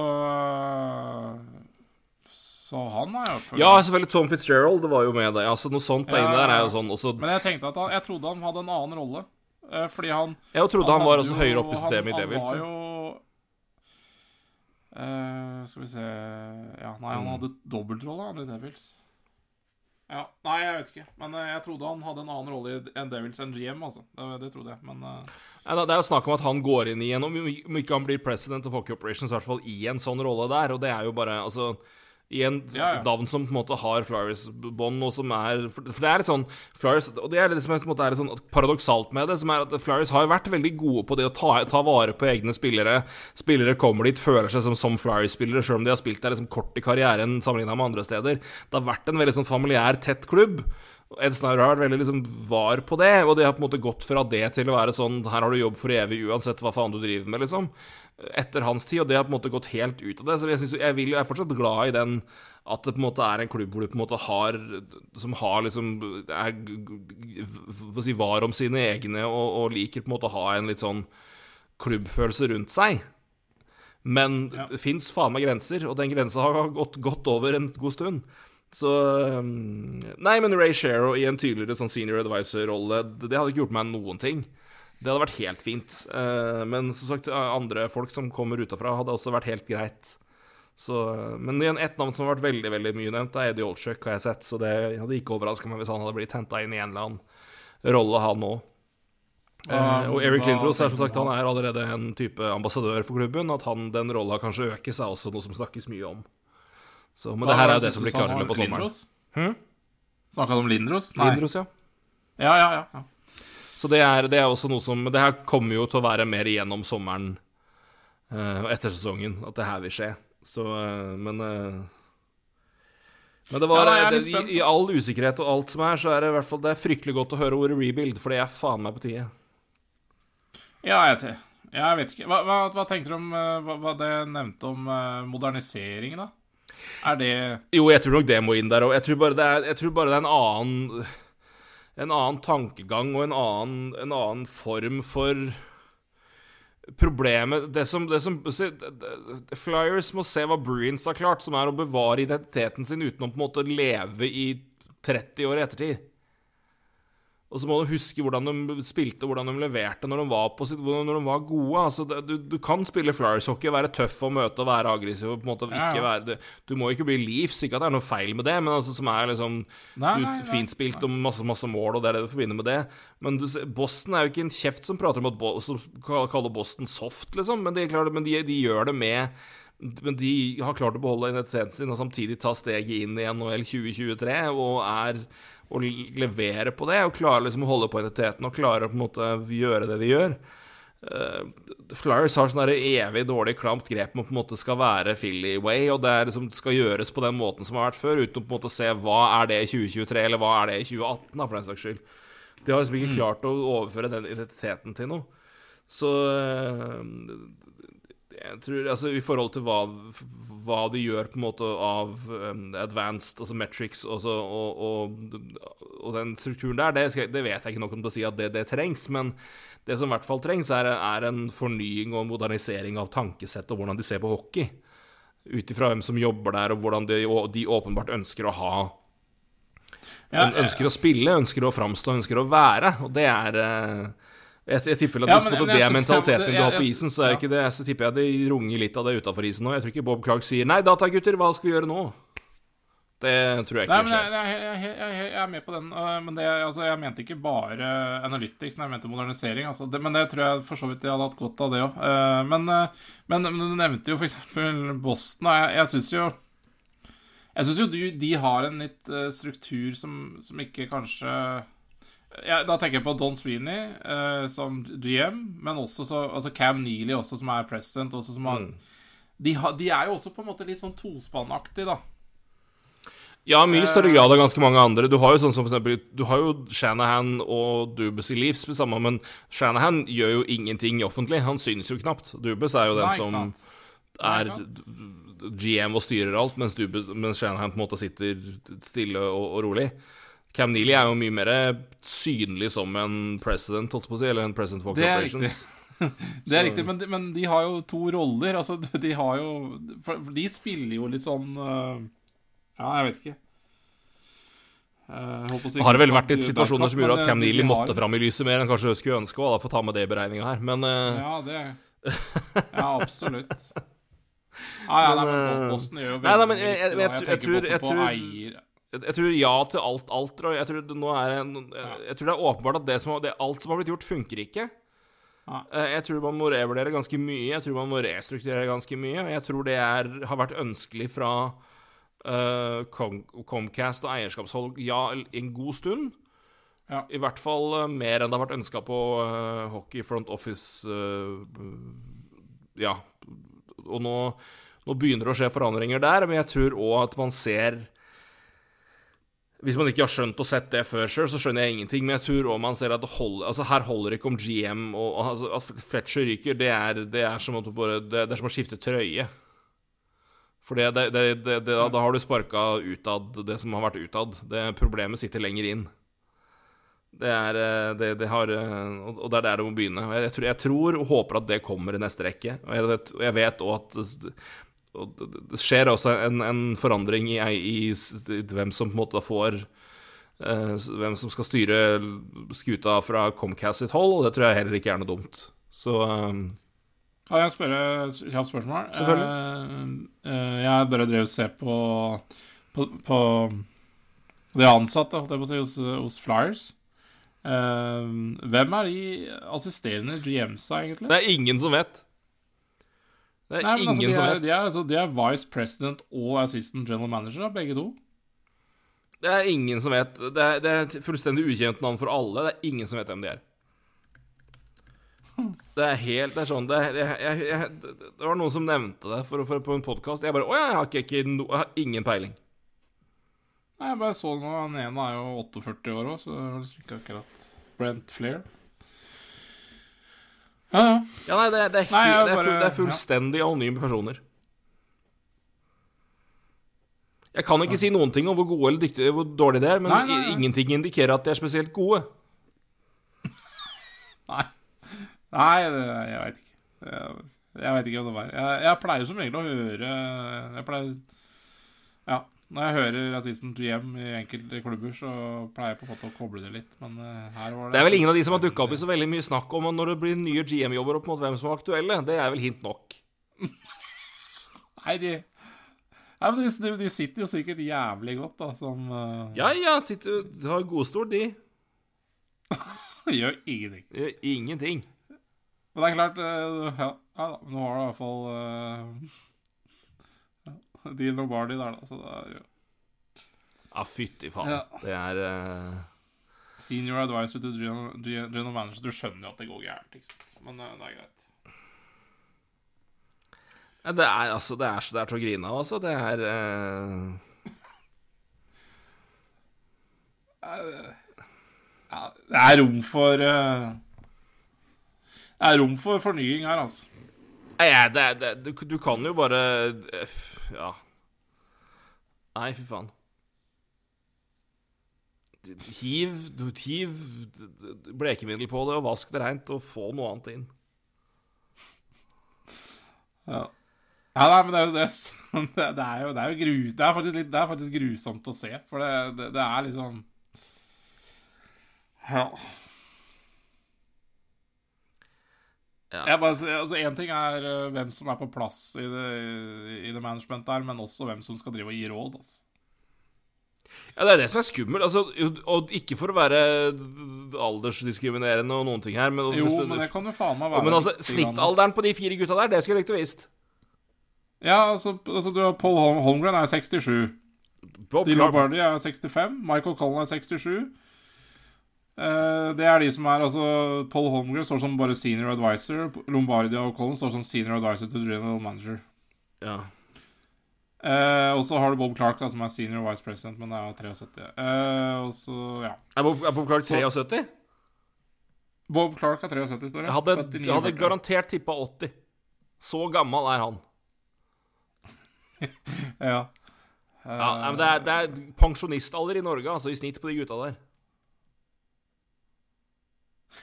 Så han er jo up for Ja, selvfølgelig. Tom Fitzgerald det var jo med der. Altså, noe sånt Ja, inne der er jo sånn også Men jeg tenkte at han, jeg trodde han hadde en annen rolle. Eh, Fordi han Jeg trodde han, var også høyere oppe i systemet i Devils. han var jo Uh, Skal vi se Ja, nei, han Mm. hadde dobbeltrolle, han, i Devils. Ja, Nei, jeg vet ikke. Men uh, jeg trodde han hadde en annen rolle enn Devils enn GM, altså. Det, det trodde jeg. Men uh... ja, Det er jo snakk om at han går inn igjen, en Om om ikke han blir president of Hockey Operations, i hvert fall i en sånn rolle der. Og det er jo bare Altså i en Ja, ja. navn som på en måte har Flyers-bånd, og som er For det er litt sånn Flyers Og det er det som er, litt sånn paradoksalt med det, som er at Flyers har vært veldig gode på det å ta, ta vare på egne spillere. Spillere kommer dit, føler seg som, som Flyers-spillere, sjøl om de har spilt der liksom kort i karrieren sammenligna med andre steder. Det har vært en veldig sånn familiær, tett klubb. Ed Snyder har vært veldig liksom var på det, og det har på en måte gått fra det til å være sånn Her har du jobb for evig uansett hva faen du driver med, liksom. Etter hans tid, og det har på en måte gått helt ut av det. Så jeg, synes, jeg, vil, jeg er fortsatt glad i den at det på en måte er en klubb hvor du på en måte har Som har liksom er, si var om sine egne og, og liker på en måte å ha en litt sånn klubbfølelse rundt seg. Men Ja. det fins faen meg grenser, og den grensa har gått godt over en god stund. Så um, Nei, men Ray Shero i en tydeligere sånn senior advisor-rolle, det, det hadde ikke gjort meg noen ting. Det hadde vært helt fint. Eh, men som sagt, andre folk som kommer utafra, hadde også vært helt greit. Så, men igjen, ett navn som har vært veldig veldig mye nevnt, er Eddie Olchuk, har jeg sett. Så det hadde ikke overraska meg hvis han hadde blitt henta inn i en eller annen rolle, han òg. Uh, og Eric Lindros er som sagt Han er allerede en type ambassadør for klubben. At han, den rolla kanskje økes, er også noe som snakkes mye om. Så, men det her er jo det som blir klart i løpet av sommeren. Hm? Snakka du om Lindros? Lindros, ja. Ja, ja, ja. Så det er, det er også noe som Det her kommer jo til å være mer igjennom sommeren og uh, etter sesongen at det her vil skje. Så uh, Men uh, Men det var Ja, det, i, I all usikkerhet og alt som er, så er det i hvert fall Det er fryktelig godt å høre ordet rebuild, for det er faen meg på tide. Ja, jeg, jeg vet ikke. Hva, hva, hva tenker du om eh, hva, hva det nevnte om eh, modernisering, da? Er det Jo, jeg tror nok det må inn der òg. Jeg, tror bare det jeg tror bare det er en annen En annen tankegang og en annen, en annen form for Problemet Det som, det som Flyers må se hva Bruins har klart, som er å bevare identiteten sin uten å på en måte leve i 30 år i ettertid. Og så må du huske hvordan de spilte, hvordan de leverte når de var, på sitt, når de var gode. Altså, det, du, du kan spille Flyers-hockey, være tøff å møte og være aggressiv. Og på en måte ikke være, du, du må ikke bli Leafs, ikke at det er noe feil med det, men altså, som er liksom Nei, du, nei. Fint spilt og masse, masse mål, og det er det du forbinder med det. Men du, Boston er jo ikke en kjeft som prater om at som kaller Boston soft, liksom. Men, de, klart, men de, de gjør det med Men de har klart å beholde identiteten sin og samtidig ta steget inn i NHL 2023 og er og levere på det, og klarer liksom å holde på identiteten og klarer å på en måte gjøre det de gjør. Uh, Flyers har sånn evig dårlig, klamt grep om på en måte skal være Philly way, og det liksom skal gjøres på den måten som har vært før, uten å på en måte se hva er det i 2023, eller hva er det i 2018, da, for den saks skyld. De har liksom ikke klart å overføre den identiteten til noe. Så eh, jeg tror, altså I forhold til hva, hva de gjør på en måte av um, advanced, altså metrics også, og, og, og den strukturen der, det, skal, det vet jeg ikke nok om til å si at det, det trengs. Men det som i hvert fall trengs, er, er en fornying og modernisering av tankesett og hvordan de ser på hockey. Ut ifra hvem som jobber der, og hvordan de, og de åpenbart ønsker å ha Ja, øn- Ønsker å spille, ønsker å framstå, ønsker å være. Og det er eh, jeg, jeg tipper at Ja, hvis men- det er mentaliteten du har på isen, så er ikke det Så tipper jeg det runger litt av det utafor isen nå. Jeg tror ikke Bob Clark sier 'Nei, datagutter, hva skal vi gjøre nå?' Det tror jeg Nei, ikke men skjer. jeg, jeg, jeg, jeg er med på den. øh, Men det, altså, jeg mente ikke bare Analytics jeg mente modernisering. Altså. Det, men det tror jeg for så vidt jeg hadde hatt godt av, det òg. Men, øh, men, men du nevnte jo f.eks. Boston. Og jeg, jeg syns jo Jeg syns jo de, de har en litt struktur som, som ikke kanskje ja, Da tenker jeg på Don Sweeney uh, som GM, men også så, altså Cam Neely også, som er president. Som har, Mm. de, de er jo også på en måte litt sånn tospannaktig, da. Ja, mye Eh. større grad av ganske mange andre. Du har jo sånn som for eksempel Du har jo Shanahan og Dubes i Leafs sammen, men Shanahan gjør jo ingenting offentlig. Han synes jo knapt. Dubes er jo den Nei, som sant? Er GM og styrer alt, mens, Dubes, mens Shanahan på en måte sitter stille og, og rolig. Cam Neely er jo mye mer synlig som en president, holdt på å si, eller en president for Det er Riktig. Det er riktig, men de, men de har jo to roller. Altså, de har jo For de spiller jo litt sånn øh, Ja, jeg vet ikke. Eh, Har det vel vært litt situasjoner som gjorde at Cam eh, Neely har- måtte fram i lyset mer enn kanskje skulle ønske, og da får ta med det i beregninga her, men eh, Ja, det Ja, absolutt. Ja, ja, nei, Men, eh, gjør jo nei, nei, veldig men jeg- jeg- jeg- jeg tror- jeg tror- jeg, tror ja til alt, alt Jeg tror det, nå er en, jeg tror det er åpenbart at det som, det, alt som har blitt gjort, funker ikke. Ja. Eh, Jeg tror man må revurdere ganske mye. Jeg tror man må restrukturere ganske mye. Jeg tror det er, har vært ønskelig fra uh, Com Comcast og eierskapshold ja, en god stund. Ja. I hvert fall uh, mer enn det har vært ønska på uh, hockey front office Ja. Og nå, nå begynner det å skje forandringer der, men jeg tror òg at man ser hvis man ikke har skjønt og sett det før sjøl, så skjønner jeg ingenting. Men jeg tror òg man ser at holder Altså, her holder det ikke om GM og altså, At Fletcher ryker, det er, det er som du bare det, er som å skifte trøye. For det, det, det, da har du sparka utad det som har vært utad. Det Problemet sitter lenger inn. Det er eh, det, det har eh, Og det er der det må begynne. Jeg, tror, jeg tror og håper at det kommer i neste rekke. Og jeg jeg vet også at og det- skjer også en, en forandring i, i, i hvem som på en måte får eh, Hvem som skal styre skuta fra Comcast sitt hold, og det tror jeg heller ikke er noe dumt. Så eh, Kan jeg spørre et kjapt spørsmål? Selvfølgelig. Eh, eh, jeg bare drev og se på, på, på de ansatte holdt jeg på å si, hos, hos Flyers. Eh, hvem er de assisterende GMs-a, egentlig? det er ingen som vet. Det er Nei, men ingen altså, de, som vet. de, altså, de er vice president og assistant general manager, begge to. Det er ingen som vet. Det er, det er et fullstendig ukjent navn for alle. Det er ingen som vet hvem de er. Det er helt Det er sånn det, er- jeg, jeg, det var noen som nevnte det for, for, på en podkast. Jeg bare Å, jeg har ikke, ikke no, jeg har ingen peiling. Nei, jeg bare så nå, Han ene er jo 48 år òg, så det er ikke akkurat Brent Flair. Ja, ja. Ja, nei, det, det, er, Nei, det, er, full, det er fullstendig anonyme personer. Jeg kan ikke si noen ting om hvor gode eller dyktige Hvor dårlige de er, men Nei, nei, nei. ingenting indikerer at de er spesielt gode. Nei, Nei det, jeg veit ikke. Jeg, jeg veit ikke hva det var. Jeg, jeg pleier som regel å høre Jeg pleier. Når jeg hører assistant GM i enkelte klubber, så pleier jeg på en måte å koble det litt, men eh, her var det Det er vel ingen av de som har dukka opp i så veldig mye snakk om når det blir nye GM-jobber opp mot hvem som er aktuelle. Det er vel hint nok. Nei, de Nei, men de, de sitter jo sikkert jævlig godt, da, som uh... Ja ja, sitter, de har godstol, de. gjør ingenting. Gjør ingenting. Men det er klart uh, Ja, ja. Nå har du i hvert fall uh, Deal Lombardi der, da, så det er jo Ja, fytti faen. Ja. Det er uh... Senior advisor to general, manager. Du skjønner jo at det går gærent, ikke sant. Men uh, det er greit. ja, Det er altså Det er så, det er til å grine av, altså. Det er uh... Ja, det er rom for Det er rom for fornying her, altså. Nei, det, er- det, du, du kan jo bare eh, Ja. Nei, fy faen. Hiv, hiv blekemiddel på det, og vask det reint, og få noe annet inn. Ja. ja, nei, men det er jo det, det, det er jo, det er jo gru, det, er faktisk litt, det er faktisk grusomt å se, for det, det, det er liksom Ja. Ja. Jeg bare, altså Én ting er eh, hvem som er på plass i det, i det management der, men også hvem som skal drive og gi råd. altså. Ja, det er det som er skummelt. Altså, og ikke for å være aldersdiskriminerende og noen ting her, men, Jo, men det kan jo faen meg være men altså, snittalderen på de fire gutta der, det skulle jeg likt å visst. Ja, altså, altså du har Paul Holmgren er 67. Bob De Lombardi er 65. Michael Cullen er 67. Eh, det er de som er altså Paul Holmgren står som bare senior advisor. Lombardia og Collins står som senior advisor to general manager. Ja. Eh, og så har du Bob Clark, da, som er senior vice president, men er 73. Eh, og så, ja Er Bob, er Bob Clark Så- 73? Bob Clark er 73, står det. Jeg hadde, Født i jeg hadde garantert tippa 80. Så gammel er han. ja. Ja, men det er, det er pensjonistalder i Norge, altså, i snitt på de gutta der.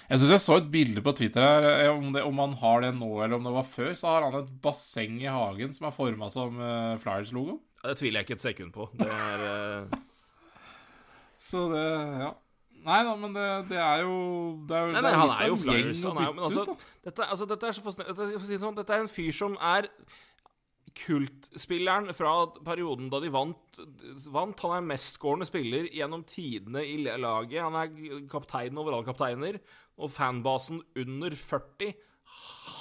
Jeg syns jeg så et bilde på Twitter her, eh, om, det, om han har det nå eller om det var før. Så har han et basseng i hagen som er forma som uh, Flyers-logo. Det tviler jeg ikke et sekund på. Det er uh... Så det Ja. Nei da, men det, det er jo Det er jo, Nei, det nei, er han er jo Flyers. Han er, jo- men altså, dette, altså, dette er så fascinerende dette, sånn, dette er en fyr som er kultspilleren fra perioden da de vant. vant. Han er mestskårende spiller gjennom tidene i laget. Han er kaptein over alle kapteiner. Og fanbasen under 40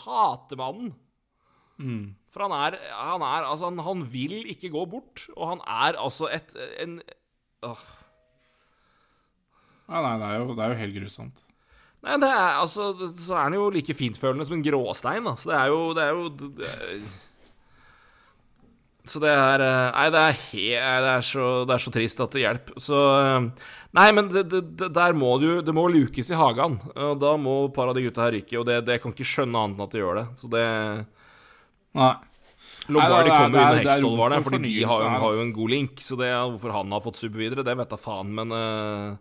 hater mannen. Mm. For han er, han er Altså, han, han vil ikke gå bort. Og han er altså et en åh. Ja, nei, det er, jo, det er jo helt grusomt. Nei, det er altså Så er han jo like fintfølende som en gråstein, da. Så det er jo Det er jo det Så det er eh, Nei, det er, he, det er, så, det er så trist at det hjelper. Så eh, Nei, men det, det, der må det jo Det må lukes i hagen. Og da må et par av de gutta her ryke, og det, det kan ikke skjønne annet enn at de gjør det. Så det Nei. Lombardi er- kommer er- under er var det, for fordi de har, jo- har jo altså. en god link. Så det hvorfor han har fått sub videre, det vet da faen, men uh,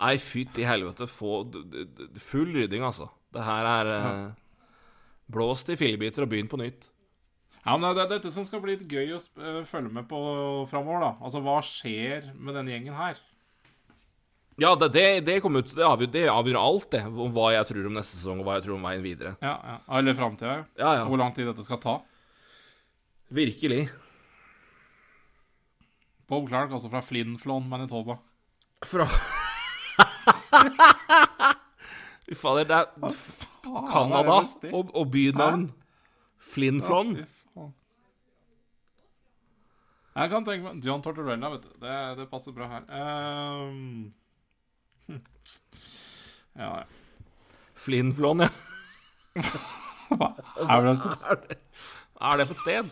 Nei, fytti helvete, få Full rydding, altså. Det her er uh, Blåst i fillebiter og begynn på nytt. Ja, men Det er dette som skal bli gøy å øh, følge med på framover. da. Altså, Hva skjer med denne gjengen her? Ja, det, det, det, kommer ut, det, avgjør, det avgjør alt, det. Om hva jeg tror om neste sesong, og hva jeg tror om veien videre. Ja, ja. Eller framtida, ja. Ja. Hvor lang tid dette skal ta. Virkelig. Bob Clark, altså fra Flin-Flon, Manitoba. Fra Fy fader, det er Canada og, og bynavn. Flin-Flon. Jeg kan tenke meg John Tortorella, vet du. Det, det passer bra her. Hm. Ja, ja. Flin-Flon, ja. Hva er det? Er det, er det for et sted?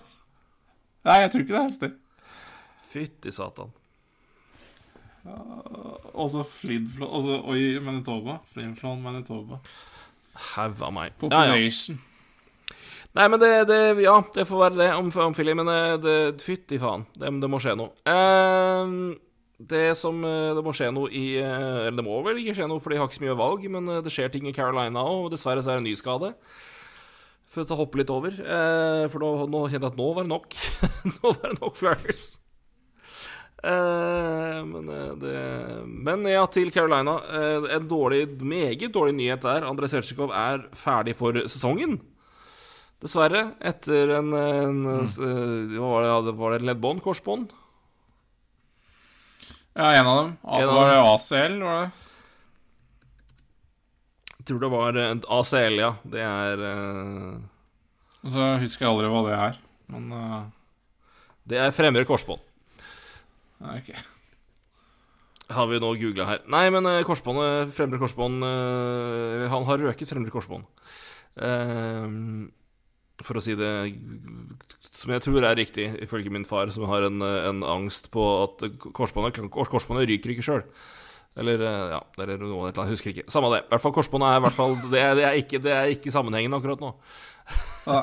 Nei, jeg tror ikke det er et sted. Fytti satan. Også Flin-Flon også, Oi, Manitoba. Flin-Flon, Manitoba. Haug av meg. Ja, ja. Nei, men det, det Ja, det får være det om, om Philly, men eh, fytti faen. Det, det må skje noe. Uh, det som eh, Det må skje noe i eh, Eller det må vel ikke skje noe, for de har ikke så mye valg, men det skjer ting i Carolina òg, og dessverre så er det en ny skade. For å hoppe litt over, Uh, for nå, nå kjente jeg at nå var det nok. nå var det nok Flyers. Uh, men, det, men ja, til Carolina. En dårlig, meget dårlig nyhet der. André Seltsjikov er ferdig for sesongen. Dessverre. Etter en, en mm. eh, var, det, var det leddbånd? Korsbånd? Ja, en av dem. En av var det ACL, var det? Jeg tror det var en ACL, ja. Det er uh... Så husker jeg aldri hva det er. Men uh, Det er fremre korsbånd. OK. Har vi nå googla her. Nei, men uh, korsbåndet, fremre korsbånd eh, Han har røket fremre korsbånd. Eh, for å si det som jeg tror er riktig, ifølge min far, som har en, en angst på at korsbåndet, korsbåndet ryker ikke sjøl. Eller eh, ja, eller noe et eller annet, jeg husker ikke. Samme det. I hvert fall Korsbåndet er hvert fall Det er, det er, ikke, det er ikke sammenhengende akkurat nå. Ja.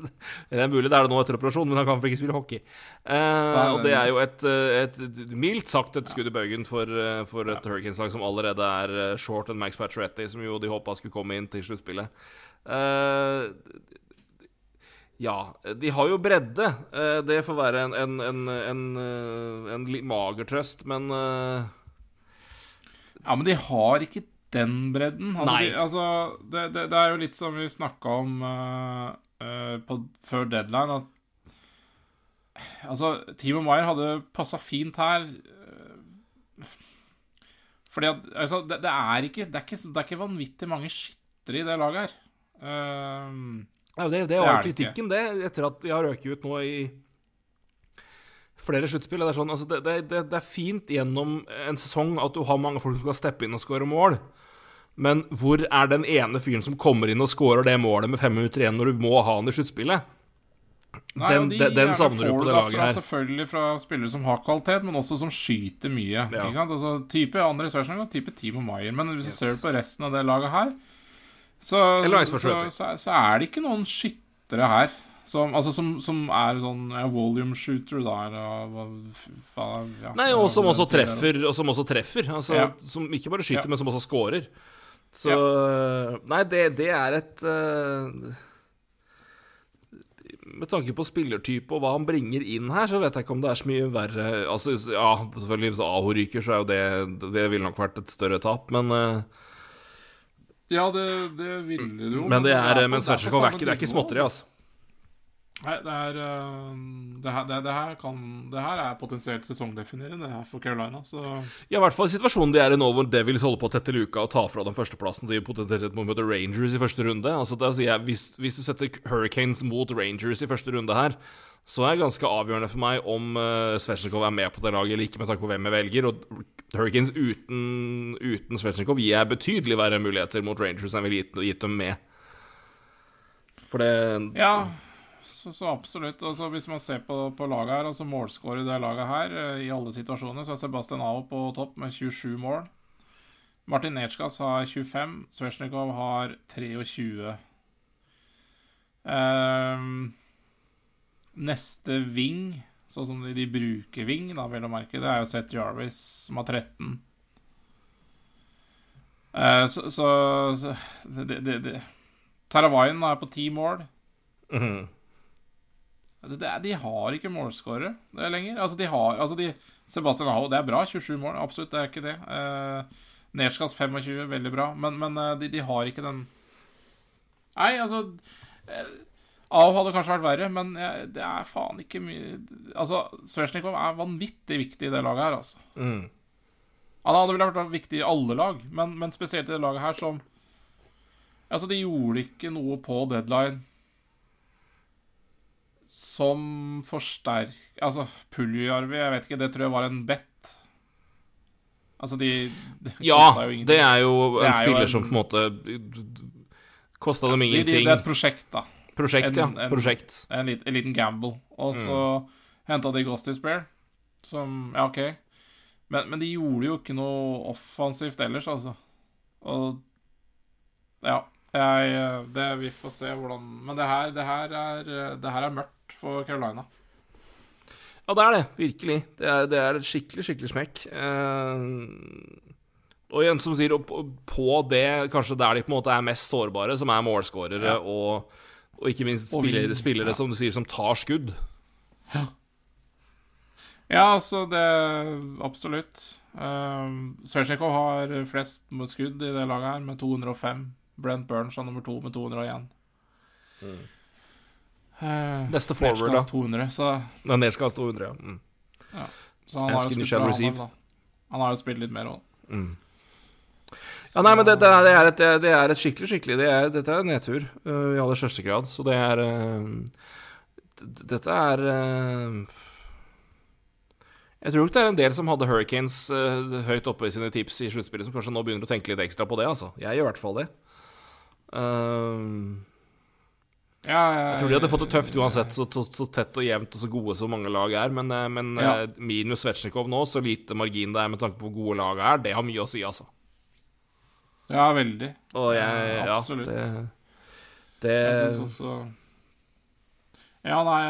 det er mulig det er det nå etter operasjon, men han kan ikke spille hockey. Eh, og det er jo et, et, et mildt sagt et skudd i bøygen for, eh, for et Hurricanes-lag som allerede er eh, short and Max Pacioretty, som jo de håpa skulle komme inn til sluttspillet. Eh, ja, de har jo bredde. Eh, det får være en, en, en, en, eh, en mager trøst, men eh, Ja, men de har ikke den bredden. Altså, Nei. De, altså, det, det, det er jo litt som vi snakka om uh, uh, på, før deadline, at Altså, Timo Maier hadde passa fint her. Fordi at Altså, det, det, er ikke, det, er ikke, det er ikke vanvittig mange skyttere i det laget her. Eh, Ja, det, det var det kritikken, det, etter at vi har røket ut nå i flere sluttspill. Det, sånn, altså det, det, det, er fint gjennom en sesong at du har mange folk som skal steppe inn og skåre mål. Men hvor er den ene fyren som kommer inn og skårer det målet med fem minutter igjen når du må ha han i sluttspillet? Den- de den- den savner du på det laget fra, her. Selvfølgelig fra spillere som har kvalitet, men også som skyter mye. Ja. Altså, type André Sverdsen og type Timo Maier. Men hvis Yes. du ser på resten av det laget her, så, så, så, så er det ikke noen skyttere her Som, altså, som, som er sånn ja, volume shooter, da, ja, Nei, og som også treffer, og som også treffer. Altså, Ja. Som ikke bare skyter, men som også scorer. Så Nei, det, det er et uh, Med tanke på spillertype og hva han bringer inn her, så vet jeg ikke om det er så mye verre Altså, ja, selvfølgelig, hvis Aho ryker, så er jo det Det ville nok vært et større tap, men eh, Ja, det, det ville du jo. Men det er, på- men på Svetsjikov er er ikke småtteri, altså. Nei, det er øh, det her, det, det, her kan, det her er potensielt sesongdefinerende for Carolina, så Ja, i hvert fall situasjonen de er i nå, hvor Devils holder på å tette luka og ta fra dem førsteplassen til potensielt sett må møte Rangers i første runde. Altså, det, altså jeg, hvis, hvis du setter Hurricanes mot Rangers i første runde her, så er det ganske avgjørende for meg om uh, Svetsjnikov er med på det laget eller ikke, med tanke på hvem jeg velger. Og Hurricanes uten, uten Svetsjnikov gir jeg betydelig verre muligheter mot Rangers enn jeg ville gitt, gitt dem med. For det Ja, så, så absolutt. Altså, hvis man ser på, på laget her, altså målskårer det laget her, eh, i alle situasjoner, så er Sebastian Aho på topp med 27 mål. Martin Netsjkas har 25, Svesjnikov har 23. Um, neste wing, sånn som de, de bruker wing, da, vel å merke, det er jo Seth Jarvis, som har 13. Uh, så, så, så det, det, er på 10 mål. Altså, det er, de har ikke målskårere er lenger. Altså, de har altså de, Sebastian Aho, det er bra. 27 mål, absolutt. Det er ikke det. Eh, Nerskas 25, veldig bra. Men, men eh, de, de har ikke den Nei, altså eh, Aho hadde kanskje vært verre, men jeg, det er faen ikke mye Altså, Svesjnikov er vanvittig viktig i det laget her, altså. Mm. Han hadde vel vært viktig i alle lag, men, men spesielt i det laget her som Altså, de gjorde ikke noe på deadline som forsterk... Altså, Puljujarvi, jeg vet ikke, det tror jeg var en bet. Altså, de, de Ja, det er jo en er spiller jo en- som på en måte Kosta dem De- de- ingenting. Det er et prosjekt, da. Prosjekt, ja. en- en- Prosjekt. En, lit, en liten gamble. Og så Mm. henta de Ghost Spare, som Ja, OK. Men, men de gjorde jo ikke noe offensivt ellers, altså. Og Ja. Jeg, det, vi får se hvordan Men det her, det her, er, det her er mørkt for Carolina. Ja, det er det. Virkelig. Det er, det er et skikkelig, skikkelig smekk. Eh, og igjen, som sier, på- det, kanskje der de på en måte er mest sårbare, som er målskårere, Ja. og, og ikke minst spillere, spillere ja. som du sier, som tar skudd. Ja, Ja, altså, det Absolutt. Uh, Svetsjnikov har flest skudd i det laget her, med 205. Brent Burns er nummer to med 201. Uh, Neste forward, da. 200, så ned 200, ja. Mm. Så han har, spilt han, han har jo spilt litt mer òg. Mm. Ja, nei, men det, det, er, et, det er et skikkelig, skikkelig det er, Dette er nedtur uh, i aller største grad. Så det er uh, Dette er uh, Jeg tror nok det er en del som hadde Hurricanes uh, høyt oppe i sine tips i sluttspillet, som kanskje nå begynner å tenke litt ekstra på det. altså Jeg gjør i hvert fall det. Ehm, Ja, jeg tror de hadde fått det tøft uansett, så, så, så tett og jevnt og så gode som mange lag er. Men, øh, men Ja. øh, minus Svetsjnikov nå, så lite margin det er med tanke på hvor gode laget er, det har mye å si, altså. Ja, veldig. Jeg Ja, Ja, absolutt. det, det Jeg syns også Ja, nei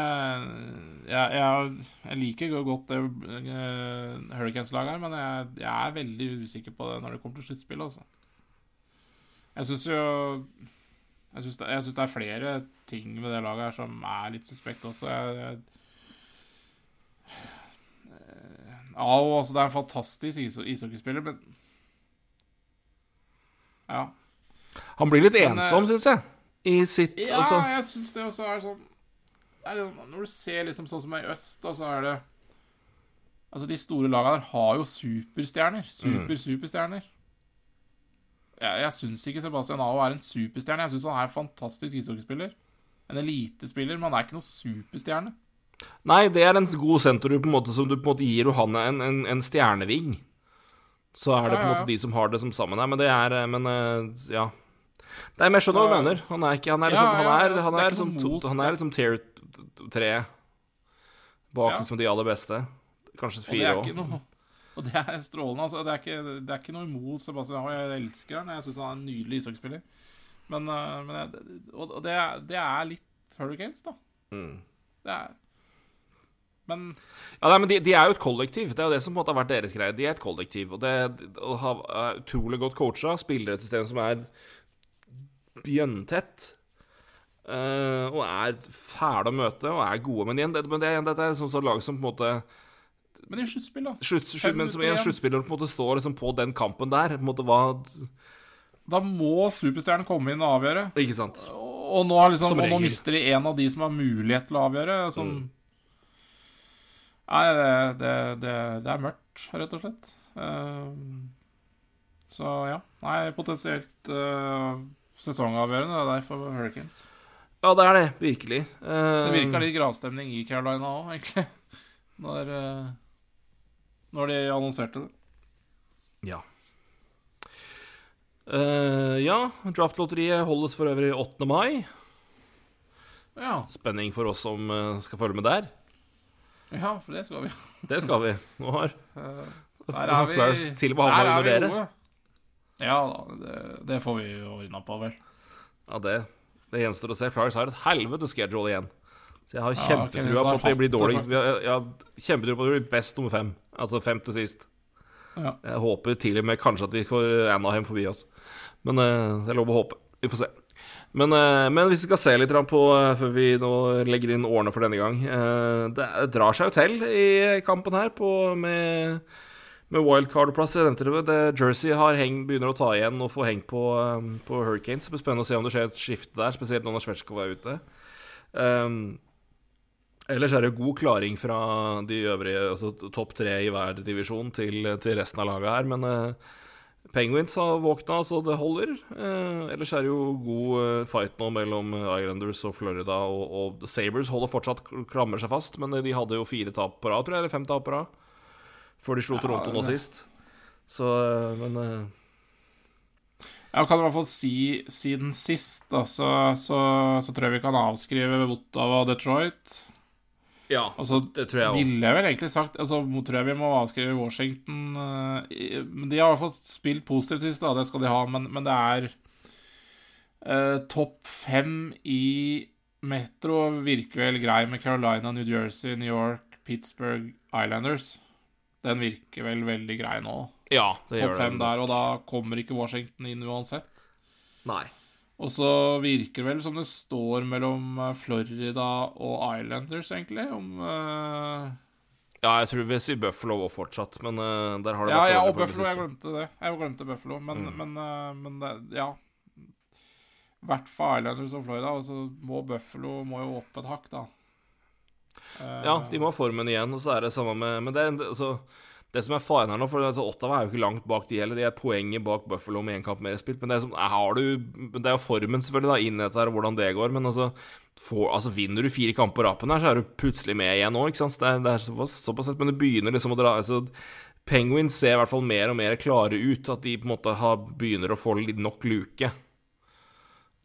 Jeg, jeg, jeg liker godt det uh, Hurricanes-laget her, men jeg, jeg er veldig usikker på det når det kommer til sluttspillet, altså. Jeg syns jo jeg syns, det, det er flere ting med det laget her som er litt suspekt også. Jeg, jeg, eh, ja, og altså, det er en fantastisk is- ishockeyspiller, men Ja. Han blir litt Men, ensom, eh, syns jeg. I sitt Ja, altså, jeg syns det også er sånn liksom, Når du ser liksom sånn som i øst, da, så er det Altså, de store lagene der har jo superstjerner. Super, superstjerner. Jeg, jeg syns ikke Sebastian Aho er en superstjerne. Jeg syns han er en fantastisk ishockeyspiller. En elitespiller, men han er ikke noe superstjerne. Nei, det er en god senter du på en måte som du på en måte gir Johanne en, en, en stjerneving. Så er det på en Ja, ja, måte de som har det som sammen her, men det er eh, Men eh, ja. Nei, men jeg skjønner hva du mener. Han er ikke Han er liksom Han ja, er, altså, han er er liksom to- Han er liksom tier tre bak Ja. liksom de aller beste. Kanskje det fire er òg. Og det er strålende. altså. Det er ikke, det er ikke noe imot Sebastian Aho. Jeg elsker han. Jeg syns han er en nydelig ishockeyspiller. Men, eh, men jeg, og det, det er litt Hurricanes, da. Det er Men Ja, nei, men de, de er jo et kollektiv. Det er jo det som på en måte har vært deres greie. De er et kollektiv. Og det å ha, er utrolig godt coacha, spiller et system som er bjønntett. Uh, og er fæle å møte og er gode. Men igjen, det, men det, dette er sånn som lag som på en måte Men i sluttspill, da. slutt, slutt, Men som igjen. sluttspiller på en står liksom på den kampen der. På en måte hva Da må superstjernen komme inn og avgjøre. Ikke sant? Og nå, liksom, og nå mister de en av de som har mulighet til å avgjøre. Sånn Nei, det, det, det, det er mørkt, rett og slett. Uh, så ja. Nei, potensielt uh, sesongavgjørende det er for Hurricanes. Ja, det er det. Virkelig. Uh, Det virka litt gravstemning i Carolina òg, egentlig. Når, eh, når de annonserte det. Ja. Uh, ja, draftlotteriet holdes for øvrig 8. mai. Ja, Spenning for oss som eh, skal følge med der. ja for det skal vi. Det skal vi. Nå har Eh, Der er vi, til og med der er vi gode. Ja da, det, det får vi ordna på, vel. Ja, det, det gjenstår å se. Flyers har et helvete schedule igjen. Så jeg har Ja, kjempetrua ok, så på at vi blir dårlig. Vi har, jeg har kjempetrua på at vi blir best nummer fem. Altså fem til sist. Ja. Jeg håper til og med kanskje at vi får Anaheim forbi oss. Men eh, det er lov å håpe. Vi får se. Men, eh, men hvis vi skal se litt på eh, før vi nå legger inn årene for denne gang eh, Det drar seg jo til i kampen her på, med, med wildcard-plass. Jeg nevnte det, det. Jersey har heng, begynner å ta igjen og få heng på, eh, på Hurricanes. Det blir spennende å se om det skjer et skifte der, spesielt nå når Svetsjkov er ute. Um, ellers er det god klaring fra de øvrige, altså topp tre i hver divisjon til, til resten av laget her, men eh, Penguins har våkna, så det holder. Eh, ellers er det jo god eh, fight nå mellom Islanders og Florida, og, og Sabres holder fortsatt klamrer seg fast, men de hadde jo fire tap på rad, tror jeg, eller fem tap på rad, før de slo Ja, Toronto nå sist. Så, eh, men eh, Jeg kan i hvert fall si siden sist, da, så, så, så tror jeg vi kan avskrive Ottawa og Detroit. Ja, altså, det tror jeg òg. ville jeg vel egentlig sagt Altså, tror jeg vi må avskrive Washington. eh, Men De har i hvert fall spilt positivt sist, da, det skal de ha, men, men det er eh, topp fem i Metro virker vel grei med Carolina, New Jersey, New York, Pittsburgh, Islanders. Den virker vel veldig grei nå. Ja, det gjør Topp det. fem der, og da kommer ikke Washington inn uansett. Nei. Og så virker det vel som det står mellom eh, Florida og Islanders, egentlig, om uh... Ja, jeg tror vi sier Buffalo òg fortsatt, men uh, der har det Ja, vært ja, og Buffalo. Jeg glemte det. Jeg glemte Buffalo, men, Mm. men, uh, men det, ja. I hvert fall Islanders og Florida, og så må Buffalo må jo opp et hakk, da. Ja, de må ha formen igjen, og så er det samme med Men det, det, altså, det som er faren her nå, for altså, Ottawa er jo ikke langt bak de heller. De er poenget bak Buffalo med én kamp mer spilt. Men det er, som, har du, det er jo formen selvfølgelig da, inn i dette her, og hvordan det går. Men altså, for, altså vinner du fire kamper på rappen her, så er du plutselig med igjen òg, ikke sant. Det er, det er såpass, såpass sett, men det begynner liksom å dra altså, Penguins ser i hvert fall mer og mer klare ut. At de på en måte har, begynner å få litt nok luke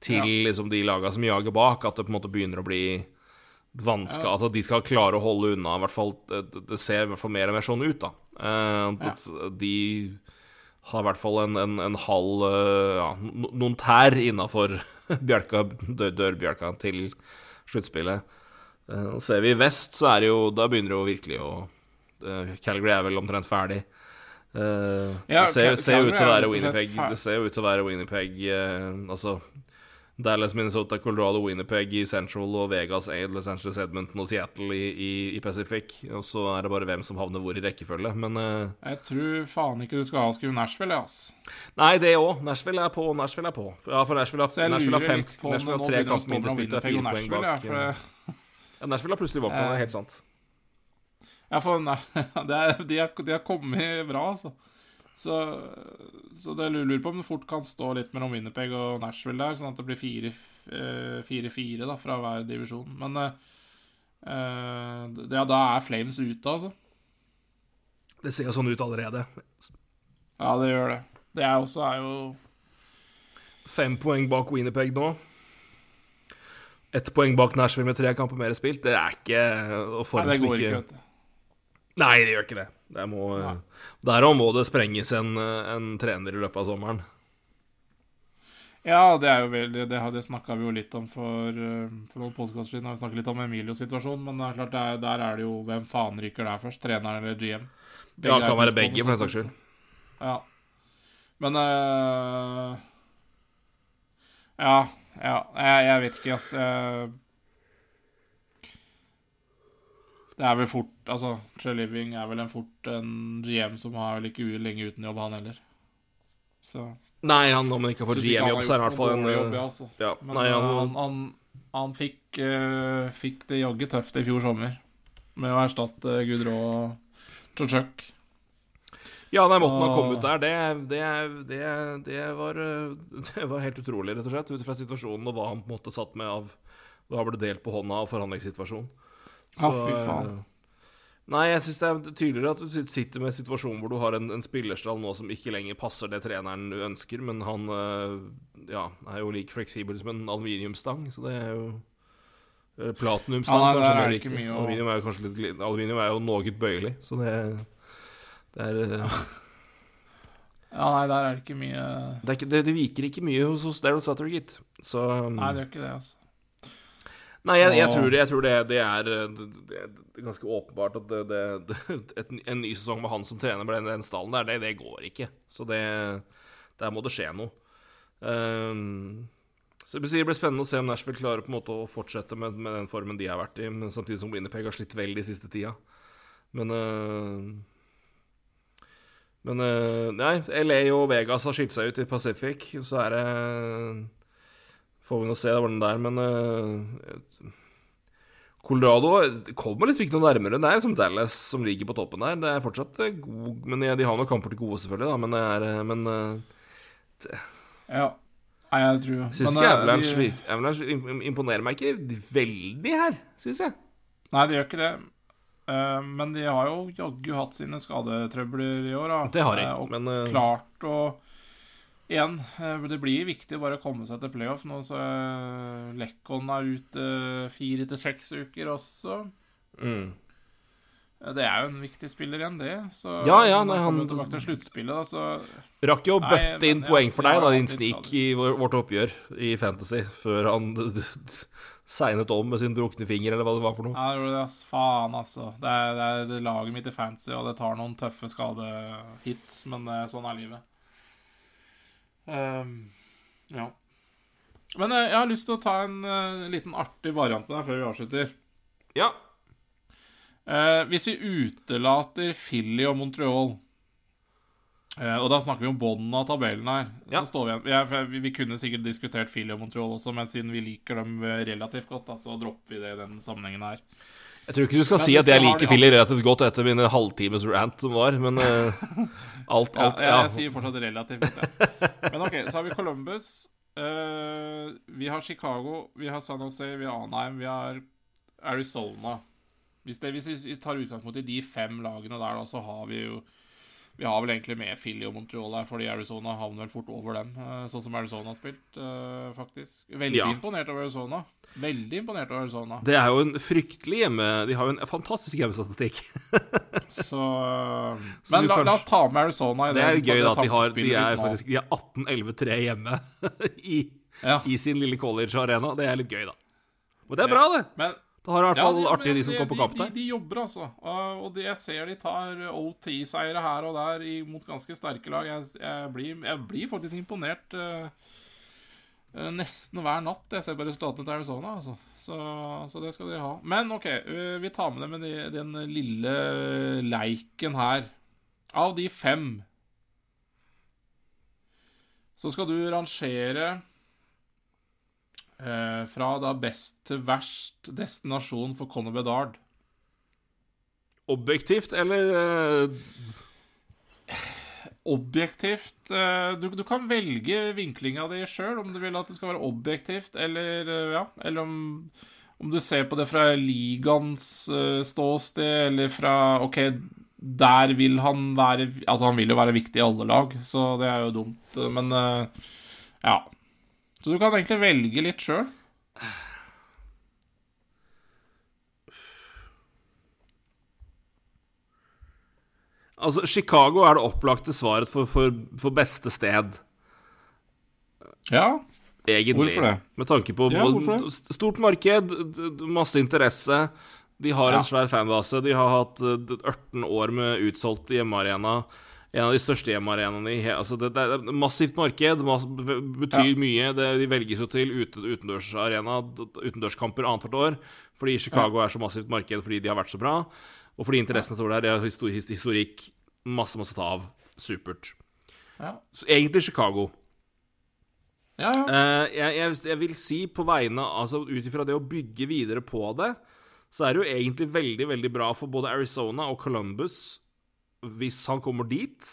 til Ja. liksom de laga som jager bak. At det på en måte begynner å bli vanskelig Ja. Altså, de skal klare å holde unna, i hvert fall. Det, det ser i hvert fall mer og mer sånn ut, da. Eh, at De har i hvert fall en, en, en halv eh, Ja, noen tær innafor bjelka, dør, dørbjelka til sluttspillet. Eh, ser vi i vest, så er det jo Da begynner det jo virkelig å Calgary er vel omtrent ferdig. Ja, det ser, jo ut til å være Winnipeg Det ser jo ut til å være Winnipeg Altså Dallas, Minnesota, Colorado, Winnipeg i Central og Vegas, Los Angeles, Edmonton og Seattle i, i, i Pacific. Og så er det bare hvem som havner hvor i rekkefølge. Men uh, Jeg tror faen ikke du skal avskrive Nashville, ass. Nei, det òg. Nashville er på. Nashville er på. Ja, for Nashville har, Nashville har, fem, Nashville har tre kamper mindre spilt. Det er fire poeng Nashville, ja, for eh, Ja, Nashville har plutselig våkna, det er helt sant. Ja, for de, har, de har kommet bra, altså. Så, så det lurer på om det fort kan stå litt mellom Winnipeg og Nashville der, sånn at det blir 4-4 da, fra hver divisjon. Men eh, eh, det, ja, da er Flames ute, altså. Det ser sånn ut allerede. Ja, det gjør det. Det er også er jo Fem poeng bak Winnipeg nå. Ett poeng bak Nashville med tre kamper mer spilt. Det er ikke Nei, det går ikke ikke, vet du. Nei, det gjør ikke det. Det må, Nei. Derav må det sprenges en, en trener i løpet av sommeren. Ja, det er jo veldig Det, det snakka vi jo litt om for, eh, for noen podkaster siden. Vi snakket litt om Emilios situasjon, men det er klart det er, der er det jo Hvem faen ryker der først? Treneren eller GM? Ja, det kan være begge, for den saks skyld. Ja. Men øh, Ja, ja. Jeg, jeg vet ikke, ass. Eh, det er vel fort Altså, Trey Living er vel en fort en GM som har vel ikke lenge uten jobb, han heller. Så Nei, han, om han ikke har fått han GM-jobb, så er han i hvert fall en jobb, eh, ja, altså. Ja, Men nei, eh, han, han, han, han fikk, uh, fikk det jaggu tøft i fjor sommer med å erstatte Gudrå og Chuck. Ja, nei, måten han kom ut der, det, det, det, det, var, det var helt utrolig, rett og slett. Ut fra situasjonen og hva han på en måte satt med av Da ble delt på hånda av forhandlingssituasjonen. Ja, fy faen. eh, Nei, jeg syns det er tydeligere at du sitter med en situasjon hvor du har en, en spillerstall nå som ikke lenger passer det treneren du ønsker, men han eh, ja, er jo like fleksibel som en aluminiumsstang, så det er jo eller Platinumstang, Ja, kanskje er mer riktig. å- Aluminium er jo kanskje litt Aluminium er jo noe bøyelig, så det, det er eh, Ja, nei, der er det ikke mye Det, er ikke, det, det viker ikke mye hos, hos Daryl Sutter, gitt. Så um, Nei, det gjør ikke det, altså. Nei, jeg, jeg tror, det, jeg tror det, det, er, det, det er ganske åpenbart at det, et, en ny sesong med han som trener med den, den stallen der, det, det går ikke. Så det Der må det skje noe. Um, så det blir- spennende å se om Nashville klarer på en måte å fortsette med, med den formen de har vært i, men samtidig som Winnerpeg har slitt vel de siste tida. Men uh, Men uh, Nei, LA og Vegas har skilt seg ut i Pacific, så er det Får vi nå se hvordan det er, men eh, Colorado kommer liksom ikke noe nærmere. Det er liksom Dallas som ligger på toppen der. Det er fortsatt eh, god Men de, har noen kamper til gode, selvfølgelig, da, men det er eh, Men det. Ja. Nei, jeg tror jeg syns ikke eh, Avalanche, Avalanche imponerer meg ikke veldig her, syns jeg. Nei, de gjør ikke det. Eh, men de har jo jaggu hatt sine skadetrøbler i år, da. Det har de, Eh, og men eh, klart å Igjen, eh, det blir viktig bare å komme seg til playoff nå, så Lekon Lekkon er ute fire til seks uker også. mm. Eh, Det er jo en viktig spiller igjen, det. Så Ja, ja, men nei, han tilbake til sluttspillet, så Rakk jo å bøtte men inn ja, poeng for deg, da, din snik i vårt oppgjør i Fantasy, før han segnet om med sin brukne finger, eller hva det var for noe. Ja, det er. Faen, altså. Det er, det er det laget mitt i fantasy, og det tar noen tøffe skadehits, men eh, sånn er livet. Ehm, ja. Men eh, jeg har lyst til å ta en uh, liten artig variant med deg før vi avslutter. Ja. Uh, hvis vi utelater Philly og Montreal uh, Og da snakker vi om bånden av tabellen her. Ja. Så står vi, ja, vi, vi kunne sikkert diskutert Philly og Montreal også, men siden vi liker dem relativt godt, da, så dropper vi det i den sammenhengen her. Jeg tror ikke du skal Men si at jeg liker Philly relativt godt etter min halvtimes rant som var, men uh, alt, Ja, jeg, ja. jeg sier fortsatt relativt. godt. Men ok, så har vi Columbus. Uh, vi har Chicago, vi har San Jose, vi har Anaheim, vi har Arizona. Hvis, det, hvis vi tar utgangspunkt i de fem lagene der, da, så har vi jo Vi har vel egentlig med Philly og Montreal her, fordi Arizona havner vel fort over dem, eh, sånn som Arizona har spilt, eh, faktisk. Veldig Ja. imponert over Arizona. Veldig imponert over Arizona. Det er jo en fryktelig hjemme De har jo en fantastisk hjemmestatistikk. Så, Men la, la oss ta med Arizona i Det Det er jo gøy da at de har De er faktisk De er 18-11-3 hjemme i, ja. i sin lille college-arena. Det er litt gøy, da. Men det er bra, det. Men Da har i hvert Ja, fall de- artig men de som de- kom på de- kamp der. de jobber, altså. Og de, jeg ser de tar OT-seiere her og der mot ganske sterke lag. Jeg, jeg, blir, jeg blir faktisk imponert uh, nesten hver natt. Jeg ser på resultatene til Arizona, altså. Så, så det skal de ha. Men OK, vi tar med dem med den lille leiken her. Av de fem så skal du rangere fra da best til verst destinasjon for Conor Bedard. Objektivt, eller eh, Objektivt eh, du, du kan velge vinklinga di sjøl, om du vil at det skal være objektivt, eller eh, ja Eller om, om du ser på det fra ligaens eh, ståsted, eller fra OK, der vil han være Altså, han vil jo være viktig i alle lag, så det er jo dumt, eh, men eh, ja. Så du kan egentlig velge litt sjøl. Altså, Chicago er det opplagte svaret for, for, for beste sted. Ja. egentlig. Hvorfor det? Med tanke på Ja, stort marked, masse interesse. De har Ja. en svær fanbase. De har hatt eh, 18 år med utsolgt hjemmearena. En av de største hjemmearenaene i altså det, det er massivt marked. Mass betyr Ja. mye. Det, de velges jo til ute, utendørsarena, utendørskamper annethvert år. Fordi Chicago er så massivt marked fordi de har vært så bra. Og fordi interessene står der. Det er histor historikk. Masse, masse å ta av. Supert. Ja, Så egentlig Chicago. ja. ja. Uh, jeg, jeg, jeg vil si på vegne Altså ut ifra det å bygge videre på det, så er det jo egentlig veldig, veldig bra for både Arizona og Columbus hvis han kommer dit.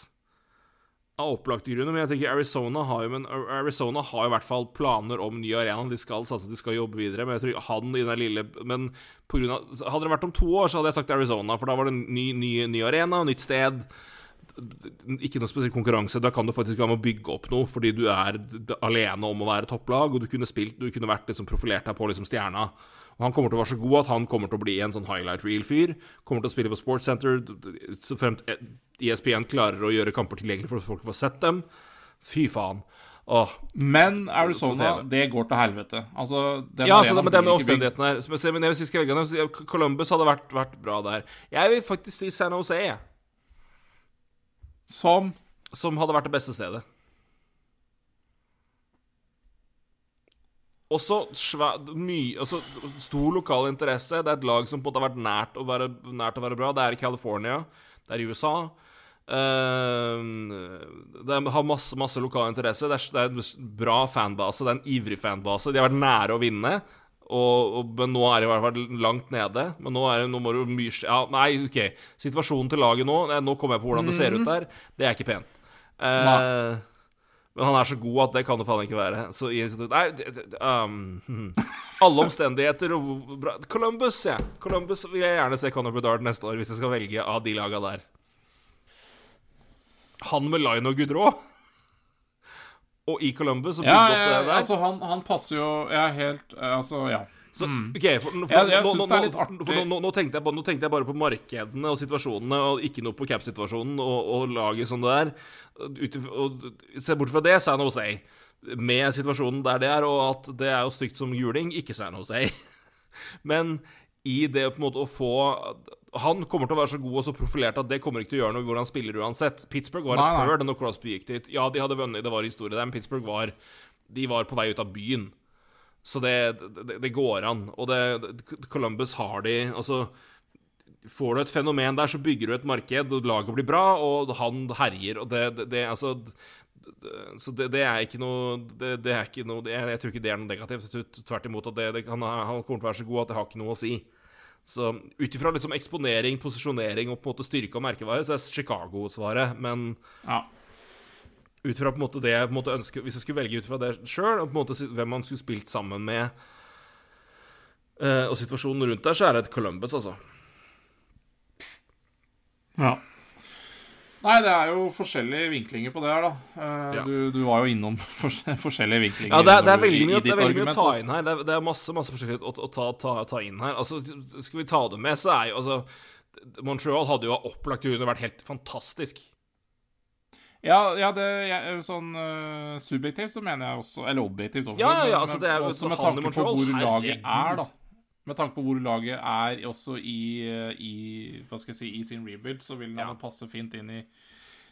Av opplagte grunner, men jeg tenker Arizona har jo Men Arizona har i hvert fall planer om ny arena. De skal satse, de skal jobbe videre. Men jeg tror han i den lille Men på grunn av, Hadde det vært om to år, så hadde jeg sagt Arizona, for da var det ny, ny, ny arena, nytt sted. Ikke noe spesiell konkurranse. Da kan du faktisk være med å bygge opp noe, fordi du er alene om å være topplag, og du kunne spilt Du kunne vært liksom profilert deg på liksom stjerna. Og han kommer til å være så god at han kommer til å bli en sånn highlight reel-fyr. Kommer til å spille på Sportscenter så fremt ESPN klarer å gjøre kamper tilgjengelig for at folk får sett dem. Fy faen. Åh. Men Arizona, det går til helvete. Altså, Ja, så det, men det med omstendighetene her Som Men jeg, hvis jeg skal velge Columbus hadde vært, vært bra der. Jeg vil faktisk si San Jose. Som som hadde vært det beste stedet. Også svær, mye, altså, stor lokal interesse. Det er et lag som på en måte har vært nært å være, nært å være bra. Det er i California. Det er i USA. Uh, det har masse, masse lokal interesse. Det er, det er en bra fanbase. Det er en ivrig fanbase. De har vært nære å vinne. Og, og, men nå er de i hvert fall langt nede. Men nå, er det, nå må du mye ja, Nei, OK. Situasjonen til laget nå eh, Nå kommer jeg på hvordan det ser ut der. Det er ikke pent. Uh, Nei. Men han er så god at det kan det faen ikke være. Så i Nei, det- det- um. Alle omstendigheter og bra Columbus, ja. Columbus vil jeg gjerne se Conor Bedard neste år, hvis jeg skal velge av de laga der. Han med Line og Gudrå. Og i Columbus og Ja, ja, ja, altså, han, han passer jo Jeg er helt eh, Altså, ja. Så, ok, for, for, Jeg- jeg nå, nå, det er litt artig. nå, nå, tenkte jeg nå tenkte jeg bare på markedene og situasjonene, og ikke noe på cap-situasjonen og, og laget som det er. Ut, og, se bort fra det, San Jose. Med situasjonen der det er, og at det er jo stygt som juling, ikke San Jose. Men i det på en måte å få Han kommer til å være så god og så profilert at det kommer ikke til å gjøre noe hvor han spiller uansett. Pittsburgh var et før når Crosby gikk dit. Ja, de hadde vunnet, det var historie der, men Pittsburgh var De var på vei ut av byen. Så det, det, det går an. Og det, Columbus har de Altså Får du et fenomen der, så bygger du et marked, og laget blir bra, og han herjer, og det, det, Altså Så det, det er ikke noe Det, det er ikke noe jeg, jeg tror ikke det er noe negativt. Tvert imot at han, han kommer til å være så god at det har ikke noe å si. Så ut ifra liksom eksponering, posisjonering og på en måte styrke og merkevare, så er Chicago svaret. Men ja. Ut fra på en måte det jeg på en måte ønsker Hvis jeg skulle velge ut fra det sjøl, og på en måte hvem man skulle spilt sammen med, uh, og situasjonen rundt der, så er det et Columbus, altså. ja. Nei, det er jo forskjellige vinklinger på det her, da. Uh, Ja. du, du var jo innom forskjellige vinklinger. Ja, det er, det er veldig mye, det er veldig mye å ta inn her. Det er, det er masse masse forskjellig å, å ta, ta, ta inn her. Altså, Skal vi ta det med, så er jo altså Montreal hadde jo opplagte grunner vært helt fantastisk. Ja, ja det, jeg, sånn uh, subjektivt så mener jeg også Eller objektivt også, Ja, ja, ja, altså, det er også med tanke på hvor hvor laget er, da. Med tanke på hvor laget er også i, eh, i Hva skal jeg si I sin rebuild, så vil den Ja. passe fint inn i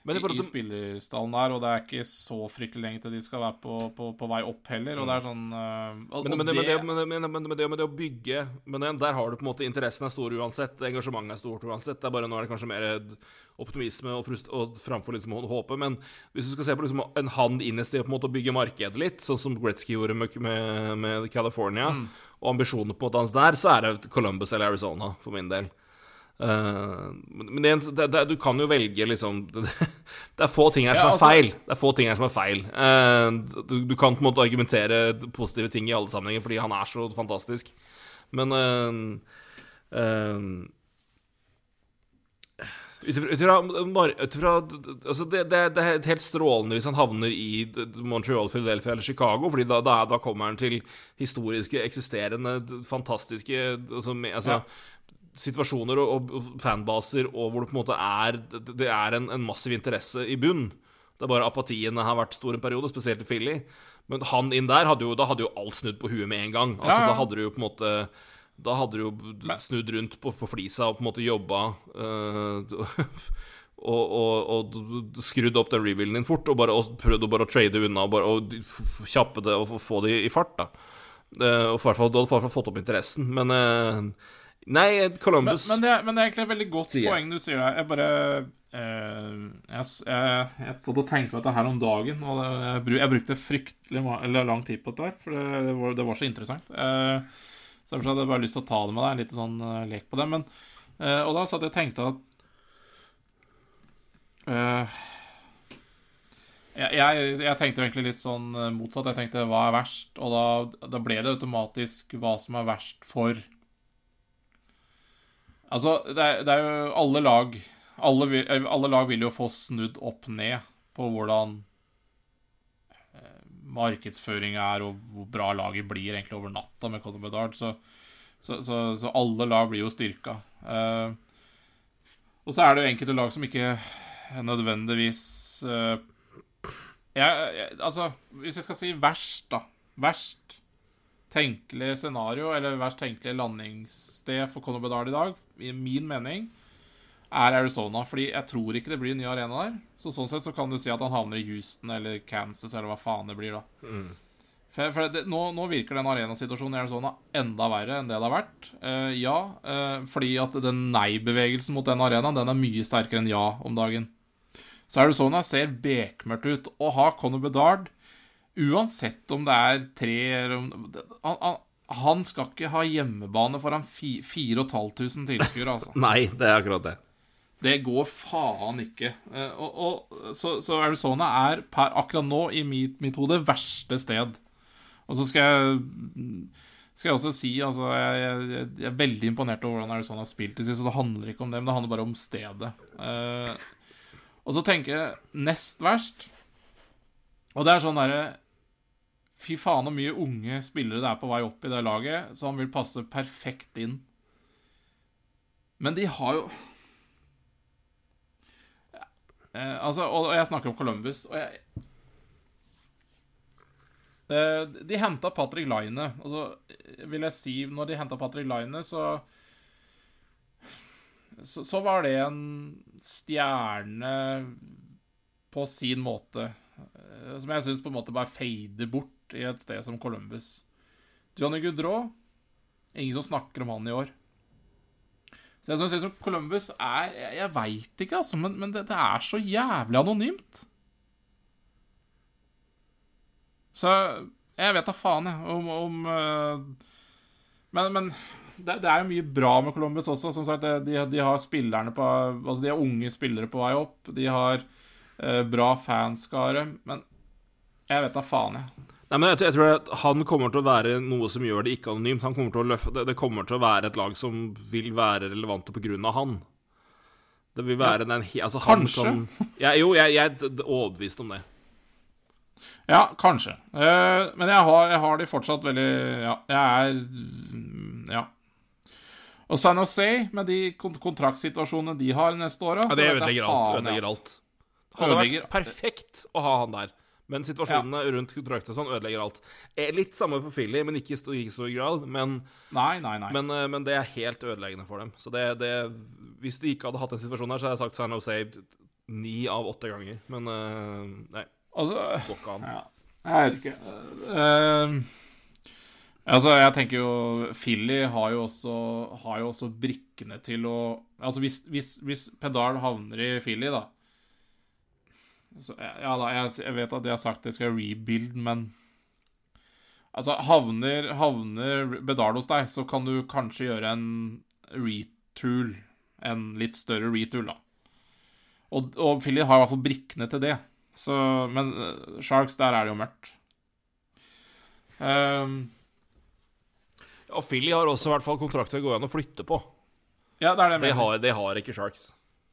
i i, i spillerstallen der, og det er ikke så fryktelig lenge til de skal være på, på, på vei opp heller. Og det er sånn men, men, det, men, det, det- men, men, men, men det med det å bygge Men der har du på en måte Interessen er stor uansett. Engasjementet er stort uansett. Det er bare Nå er det kanskje mer optimisme og, frust, og framfor liksom håpet. Men hvis du skal se på liksom en hand inn i sted på en måte å bygge markedet litt, sånn som Gretzky gjorde med, med, med California, og ambisjonene på en måte hans der, så er det Columbus eller Arizona, for min del. Eh, men det, det, det, du kan jo velge liksom Det, er få ting her som Ja, er altså- feil. Det er få ting her som er feil. Eh, du, du kan på en måte argumentere positive ting i alle sammenhenger fordi han er så fantastisk. Men uh, uh, ut ifra- altså det, det, det er helt strålende hvis han havner i Montreal, Philadelphia eller Chicago, Fordi da, da, da kommer han til historiske, eksisterende, fantastiske altså, altså, altså, situasjoner og, og fanbaser og hvor det på en måte er Det er en, en massiv interesse i bunn. Det er bare apatien har vært stor en periode, spesielt i Philly. Men han inn der, hadde jo, da hadde jo alt snudd på huet med en gang. Altså, Ja, ja. Da hadde du jo på en måte Da hadde du jo snudd rundt på, på flisa og på en måte jobba eh, og, og, og skrudd opp den rebuilden din fort, og, bare, og prøvd å bare trade unna og, bare, og kjappe det og få- det i fart. da Uh, og i hvert fall, Du hadde i hvert fall fått opp interessen, men eh, Nei, Men, Columbus men, det, er- men det er egentlig et veldig godt Sier poeng du sier der. Jeg bare eh, jeg, jeg, jeg satt og tenkte på dette her om dagen, og det, jeg, jeg brukte fryktelig eller lang tid på dette her, for det, det, var, det var så interessant. Eh, så derfor hadde jeg bare lyst til å ta det med deg, en liten sånn uh, lek på det. Men, eh, og da satt jeg og tenkte at eh, jeg, jeg, jeg tenkte egentlig litt sånn eh, motsatt. Jeg tenkte hva er verst? Og da, da ble det automatisk hva som er verst for Altså, det er, det er jo alle lag alle, eh, alle lag vil jo få snudd opp ned på hvordan markedsføringa er, og hvor bra laget blir egentlig over natta med Conor Bedard. Så, så, så, så alle lag blir jo styrka. Uh, og så er det jo enkelte lag som ikke nødvendigvis uh, jeg, jeg, Altså, hvis jeg skal si verst, da. Verst tenkelig scenario, eller verst tenkelig landingssted for Conor Bedard i dag, i min mening, er Arizona. Fordi jeg tror ikke det blir en ny arena der. Så sånn sett så kan du si at han havner i Houston eller Kansas, eller hva faen det blir, da. For, for det, nå, nå virker den arenasituasjonen i Arizona enda verre enn det det har vært. Uh, ja, uh, fordi at den nei-bevegelsen mot den arenaen, den er mye sterkere enn ja om dagen. Så Arizona ser bekmørkt ut. Å ha Conor Bedard Uansett om det er tre han, han, skal ikke ha hjemmebane foran fi- 4500 tilskuere, altså. Nei, det er akkurat det. Det går faen ikke. Eh, og, og, så, så Arizona er per akkurat nå, i mitt, mitt hode, verste sted. Og så skal jeg skal jeg også si altså, jeg, jeg, jeg er veldig imponert over hvordan Arizona har spilt i sist. Så det handler ikke om det, men det handler bare om stedet. Uh, og så tenker jeg nest verst Og det er sånn derre Fy faen så mye unge spillere det er på vei opp i det laget, så han vil passe perfekt inn. Men de har jo Eh, altså, og og jeg snakker om Columbus, og jeg eh, De henta Patrick Line. Altså, vil jeg si Når de henta Patrick Line, så, så Så var det en stjerne på sin måte. eh, Som jeg syns på en måte bare fader bort i et sted som Columbus. Johnny Goodrow Ingen som snakker om han i år. Så jeg synes liksom Columbus er Jeg, jeg veit ikke, altså, men, men det, det er så jævlig anonymt. Så jeg vet da faen, jeg, om, om øh, Men, men det, det er jo mye bra med Columbus også. Som sagt, de, de har spillerne på Altså, de har unge spillere på vei opp. De har øh, bra fanskare. Men jeg vet da faen, jeg. Nei, men jeg, jeg tror at Han kommer til å være noe som gjør det ikke anonymt. Han kommer til å løfte, det, det kommer til å være et lag som vil være relevante av han. Det vil være den he- altså, han Kanskje. Kan, ja, jo, jeg, jeg er overbevist om det. Ja, kanskje. Uh, men jeg har, jeg har de fortsatt veldig Ja, jeg er Ja. Og San Jose, med de kontraktsituasjonene de har neste året Ja, det ødelegger alt. Ødelegger alt. Hadde vært perfekt å ha han der. Men situasjonene rundt kontrakten sånn ødelegger alt. Eh, Litt samme for Philly, men ikke i stor, ikke stor grad. Men, Nei, nei, nei. men, eh, men det er helt ødeleggende for dem. Så det, det Hvis de ikke hadde hatt den situasjonen her, så hadde jeg sagt San Jose ni av åtte ganger. Men eh, nei, altså. Ja, jeg vet ikke. Uh, altså, jeg tenker jo Philly har jo også, har jo også brikkene til å Altså, hvis, hvis, hvis Pedal havner i Philly, da så, Ja da, jeg, jeg vet at de har sagt de skal rebuild, men Altså, havner, havner Bedard hos deg, så kan du kanskje gjøre en retool. En litt større retool, da. Og, og Philly har i hvert fall brikkene til det. Så, men eh, Sharks, der er det jo mørkt. Um, Og Philly har også i hvert fall kontrakter å gå an å flytte på. ja, det er det jeg Det har, det har ikke Sharks.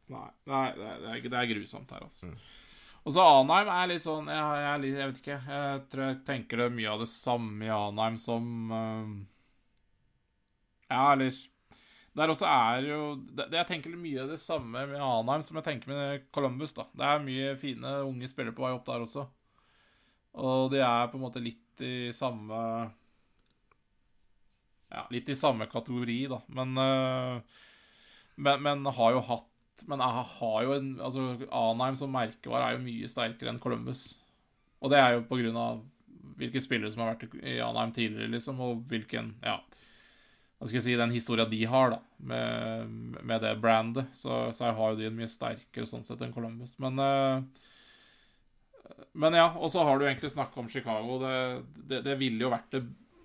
Nei, nei det, er, det, er, grusomt her, altså. Og så Anheim er litt sånn jeg, jeg, jeg vet ikke. Jeg tror jeg tenker det er mye av det samme i Anheim som uh, Ja, eller Der også er jo det, Jeg tenker mye av det samme med Anheim som jeg tenker med Columbus. da Det er mye fine unge spillere på vei opp der også. Og de er på en måte litt i samme Ja, litt i samme kategori, da. Men uh, men, men, har jo hatt Men jeg har jo en Altså, Anheim som merkevare er jo mye sterkere enn Columbus. Og det er jo på grunn av hvilke spillere som har vært i Anheim tidligere, liksom, og hvilken Ja hva skal jeg si, den historia de har, da, med, med det brandet. Så, så jeg har jo de mye sterkere sånn sett enn Columbus. Men uh, Men ja, og så har du egentlig snakka om Chicago. Det, det, det ville jo vært det,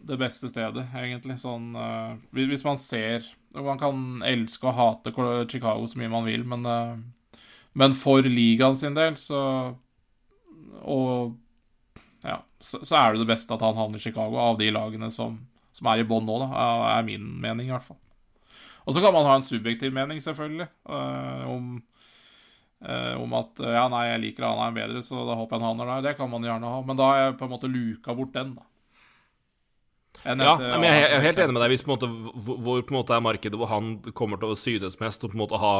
det, beste stedet, egentlig. Sånn uh, Hvis man ser Man kan elske og hate Chicago så mye man vil, men uh, Men for ligaen sin del, så Og ja, så, så er det det beste at han havner i Chicago, av de lagene som som er i bånn nå, da, er min mening, i hvert fall. Og så kan man ha en subjektiv mening, selvfølgelig, uh, om, om at ja, nei, jeg liker Anheim bedre, så da håper jeg han havner der. Det kan man gjerne ha, men da har jeg på en måte luka bort den, da. Ja, men jeg, er helt enig med deg. Hvis på en måte, hvor på en måte er markedet hvor han kommer til å synes mest, og på en måte ha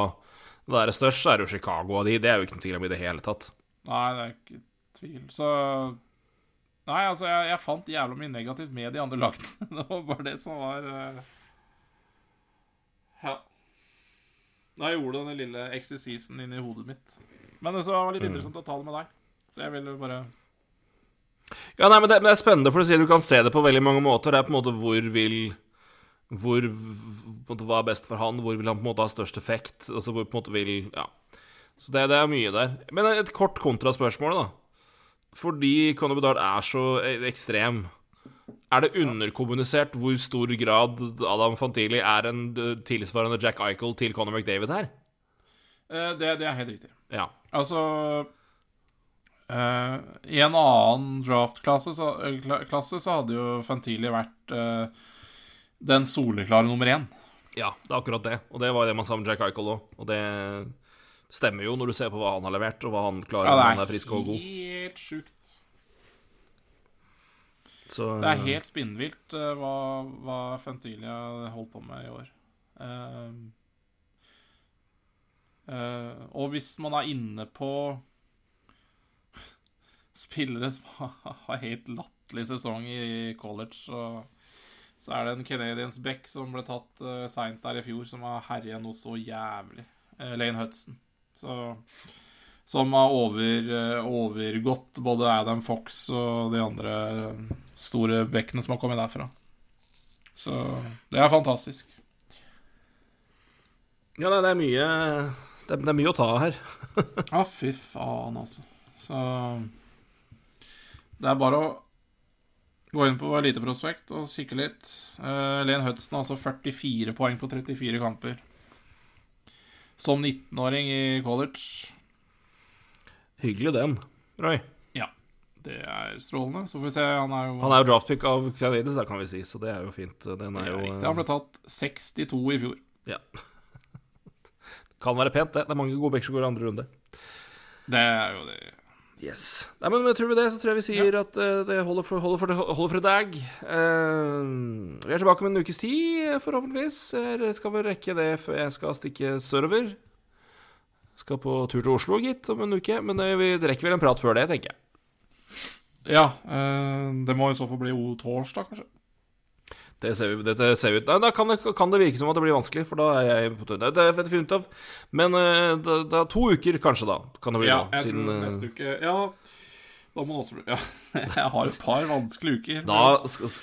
være størst, så er det jo Chicago av de. Det er jo ikke noe tvil om i det hele tatt. Nei, det er ikke tvil. Så Nei, altså, jeg, jeg fant jævla mye negativt med de andre lagene. det var bare det som var uh... Ja. Da jeg gjorde den lille exercisen inni hodet mitt. Men det var litt mm. interessant å ta det med deg. Så jeg ville bare Ja, nei, men det, men det er spennende, for du sier du kan se det på veldig mange måter. Det er på en måte hvor vil hvor, måte, Hva er best for han? Hvor vil han på en måte ha størst effekt? Altså hvor på en måte vil Ja. Så det, det er mye der. Men et kort kontraspørsmål, da fordi Conor Bedard er så ekstrem, er det underkommunisert hvor stor grad Adam Fantili er en tilsvarende Jack Eichel til Conor McDavid her? Eh, det, det, er helt riktig. Ja. Altså uh, I en annen draft-klasse så, klasse, så hadde jo Fantili vært uh, den soleklare nummer én. Ja, det er akkurat det. Og det var det man sa med Jack Eichel òg. Og det stemmer jo når du ser på hva han har levert, og hva han klarer ja, når han er frisk og god. Helt sjukt. Så, det er helt spinnvilt uh, hva, hva Fentilia holdt på med i år. Uh, uh, og hvis man er inne på spillere som har helt latterlig sesong i college, så, så, er det en Canadians Beck som ble tatt uh, seint der i fjor, som har herja noe så jævlig. Lane Hudson. Så, som har over, eh, overgått både Adam Fox og de andre store bekkene som har kommet derfra. Så det er fantastisk. Ja, det er mye Det er, mye å ta her. Ja, ah, fy faen, altså. Så det er bare å gå inn på Eliteprospekt og kikke litt. Uh, Len Hudson har altså 44 poeng på 34 kamper som 19-åring i college. Hyggelig den, Roy. Ja. Det er strålende. Så får vi se. Han er jo Han er jo draftpick av Canadiens, kan vi si, så det er jo fint. Den er, er jo riktig. Han ble tatt 62 i fjor. Ja. det kan være pent, det. Det er mange gode backer som går andre runde. Det er jo det. Yes. Nei, men tror vi det, så tror jeg vi sier ja. at uh, det holder for, holder, for, holder for, i dag. Uh, vi er tilbake om en ukes tid, forhåpentligvis. Jeg skal vel rekke det før jeg skal stikke sørover. Skal på tur til Oslo, gitt, om en uke. Men uh, vi rekker vel en prat før det, tenker jeg. Ja. det må i så fall bli torsdag, kanskje. Det ser vi, dette ser ut Da kan det, kan det, virke som at det blir vanskelig, for da er jeg på tur. Det er fett ut av. Men det, det er to uker, kanskje, da. Kan det bli ja, da, jeg siden, tror eh, neste uke Ja, da må det også bli Ja, jeg har et par vanskelige uker. Da,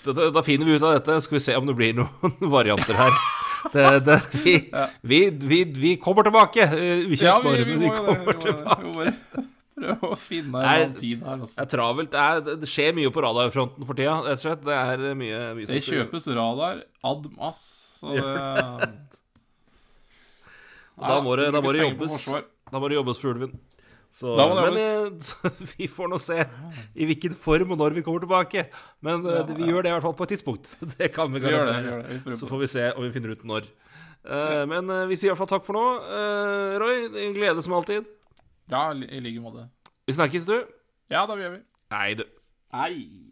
da, da, finner vi ut av dette. Skal vi se om det blir noen varianter her. Det, det, vi, vi, vi, vi, kommer tilbake. Ukjent ja, vi, vi, vi, kommer tilbake prøve å finne en annen tid her. Også. Det er travelt. Det, er, det, skjer mye på radarfronten for tida, rett og slett. Det er mye, mye Det kjøpes radar ad mass, så det Da må det, da må det jobbes. Da må det jobbes for ulven. Så, men eh, vi får nå se i hvilken form og når vi kommer tilbake. Men eh, vi gjør det i hvert fall på et tidspunkt. Det kan vi garantere. Så får vi se om vi finner ut når. Uh, men uh, vi sier i hvert fall takk for nå. Uh, Roy, glede som alltid. Ja, i like måte. Vi snakkes, du. Ja, da gjør vi. Hei, du. Hei.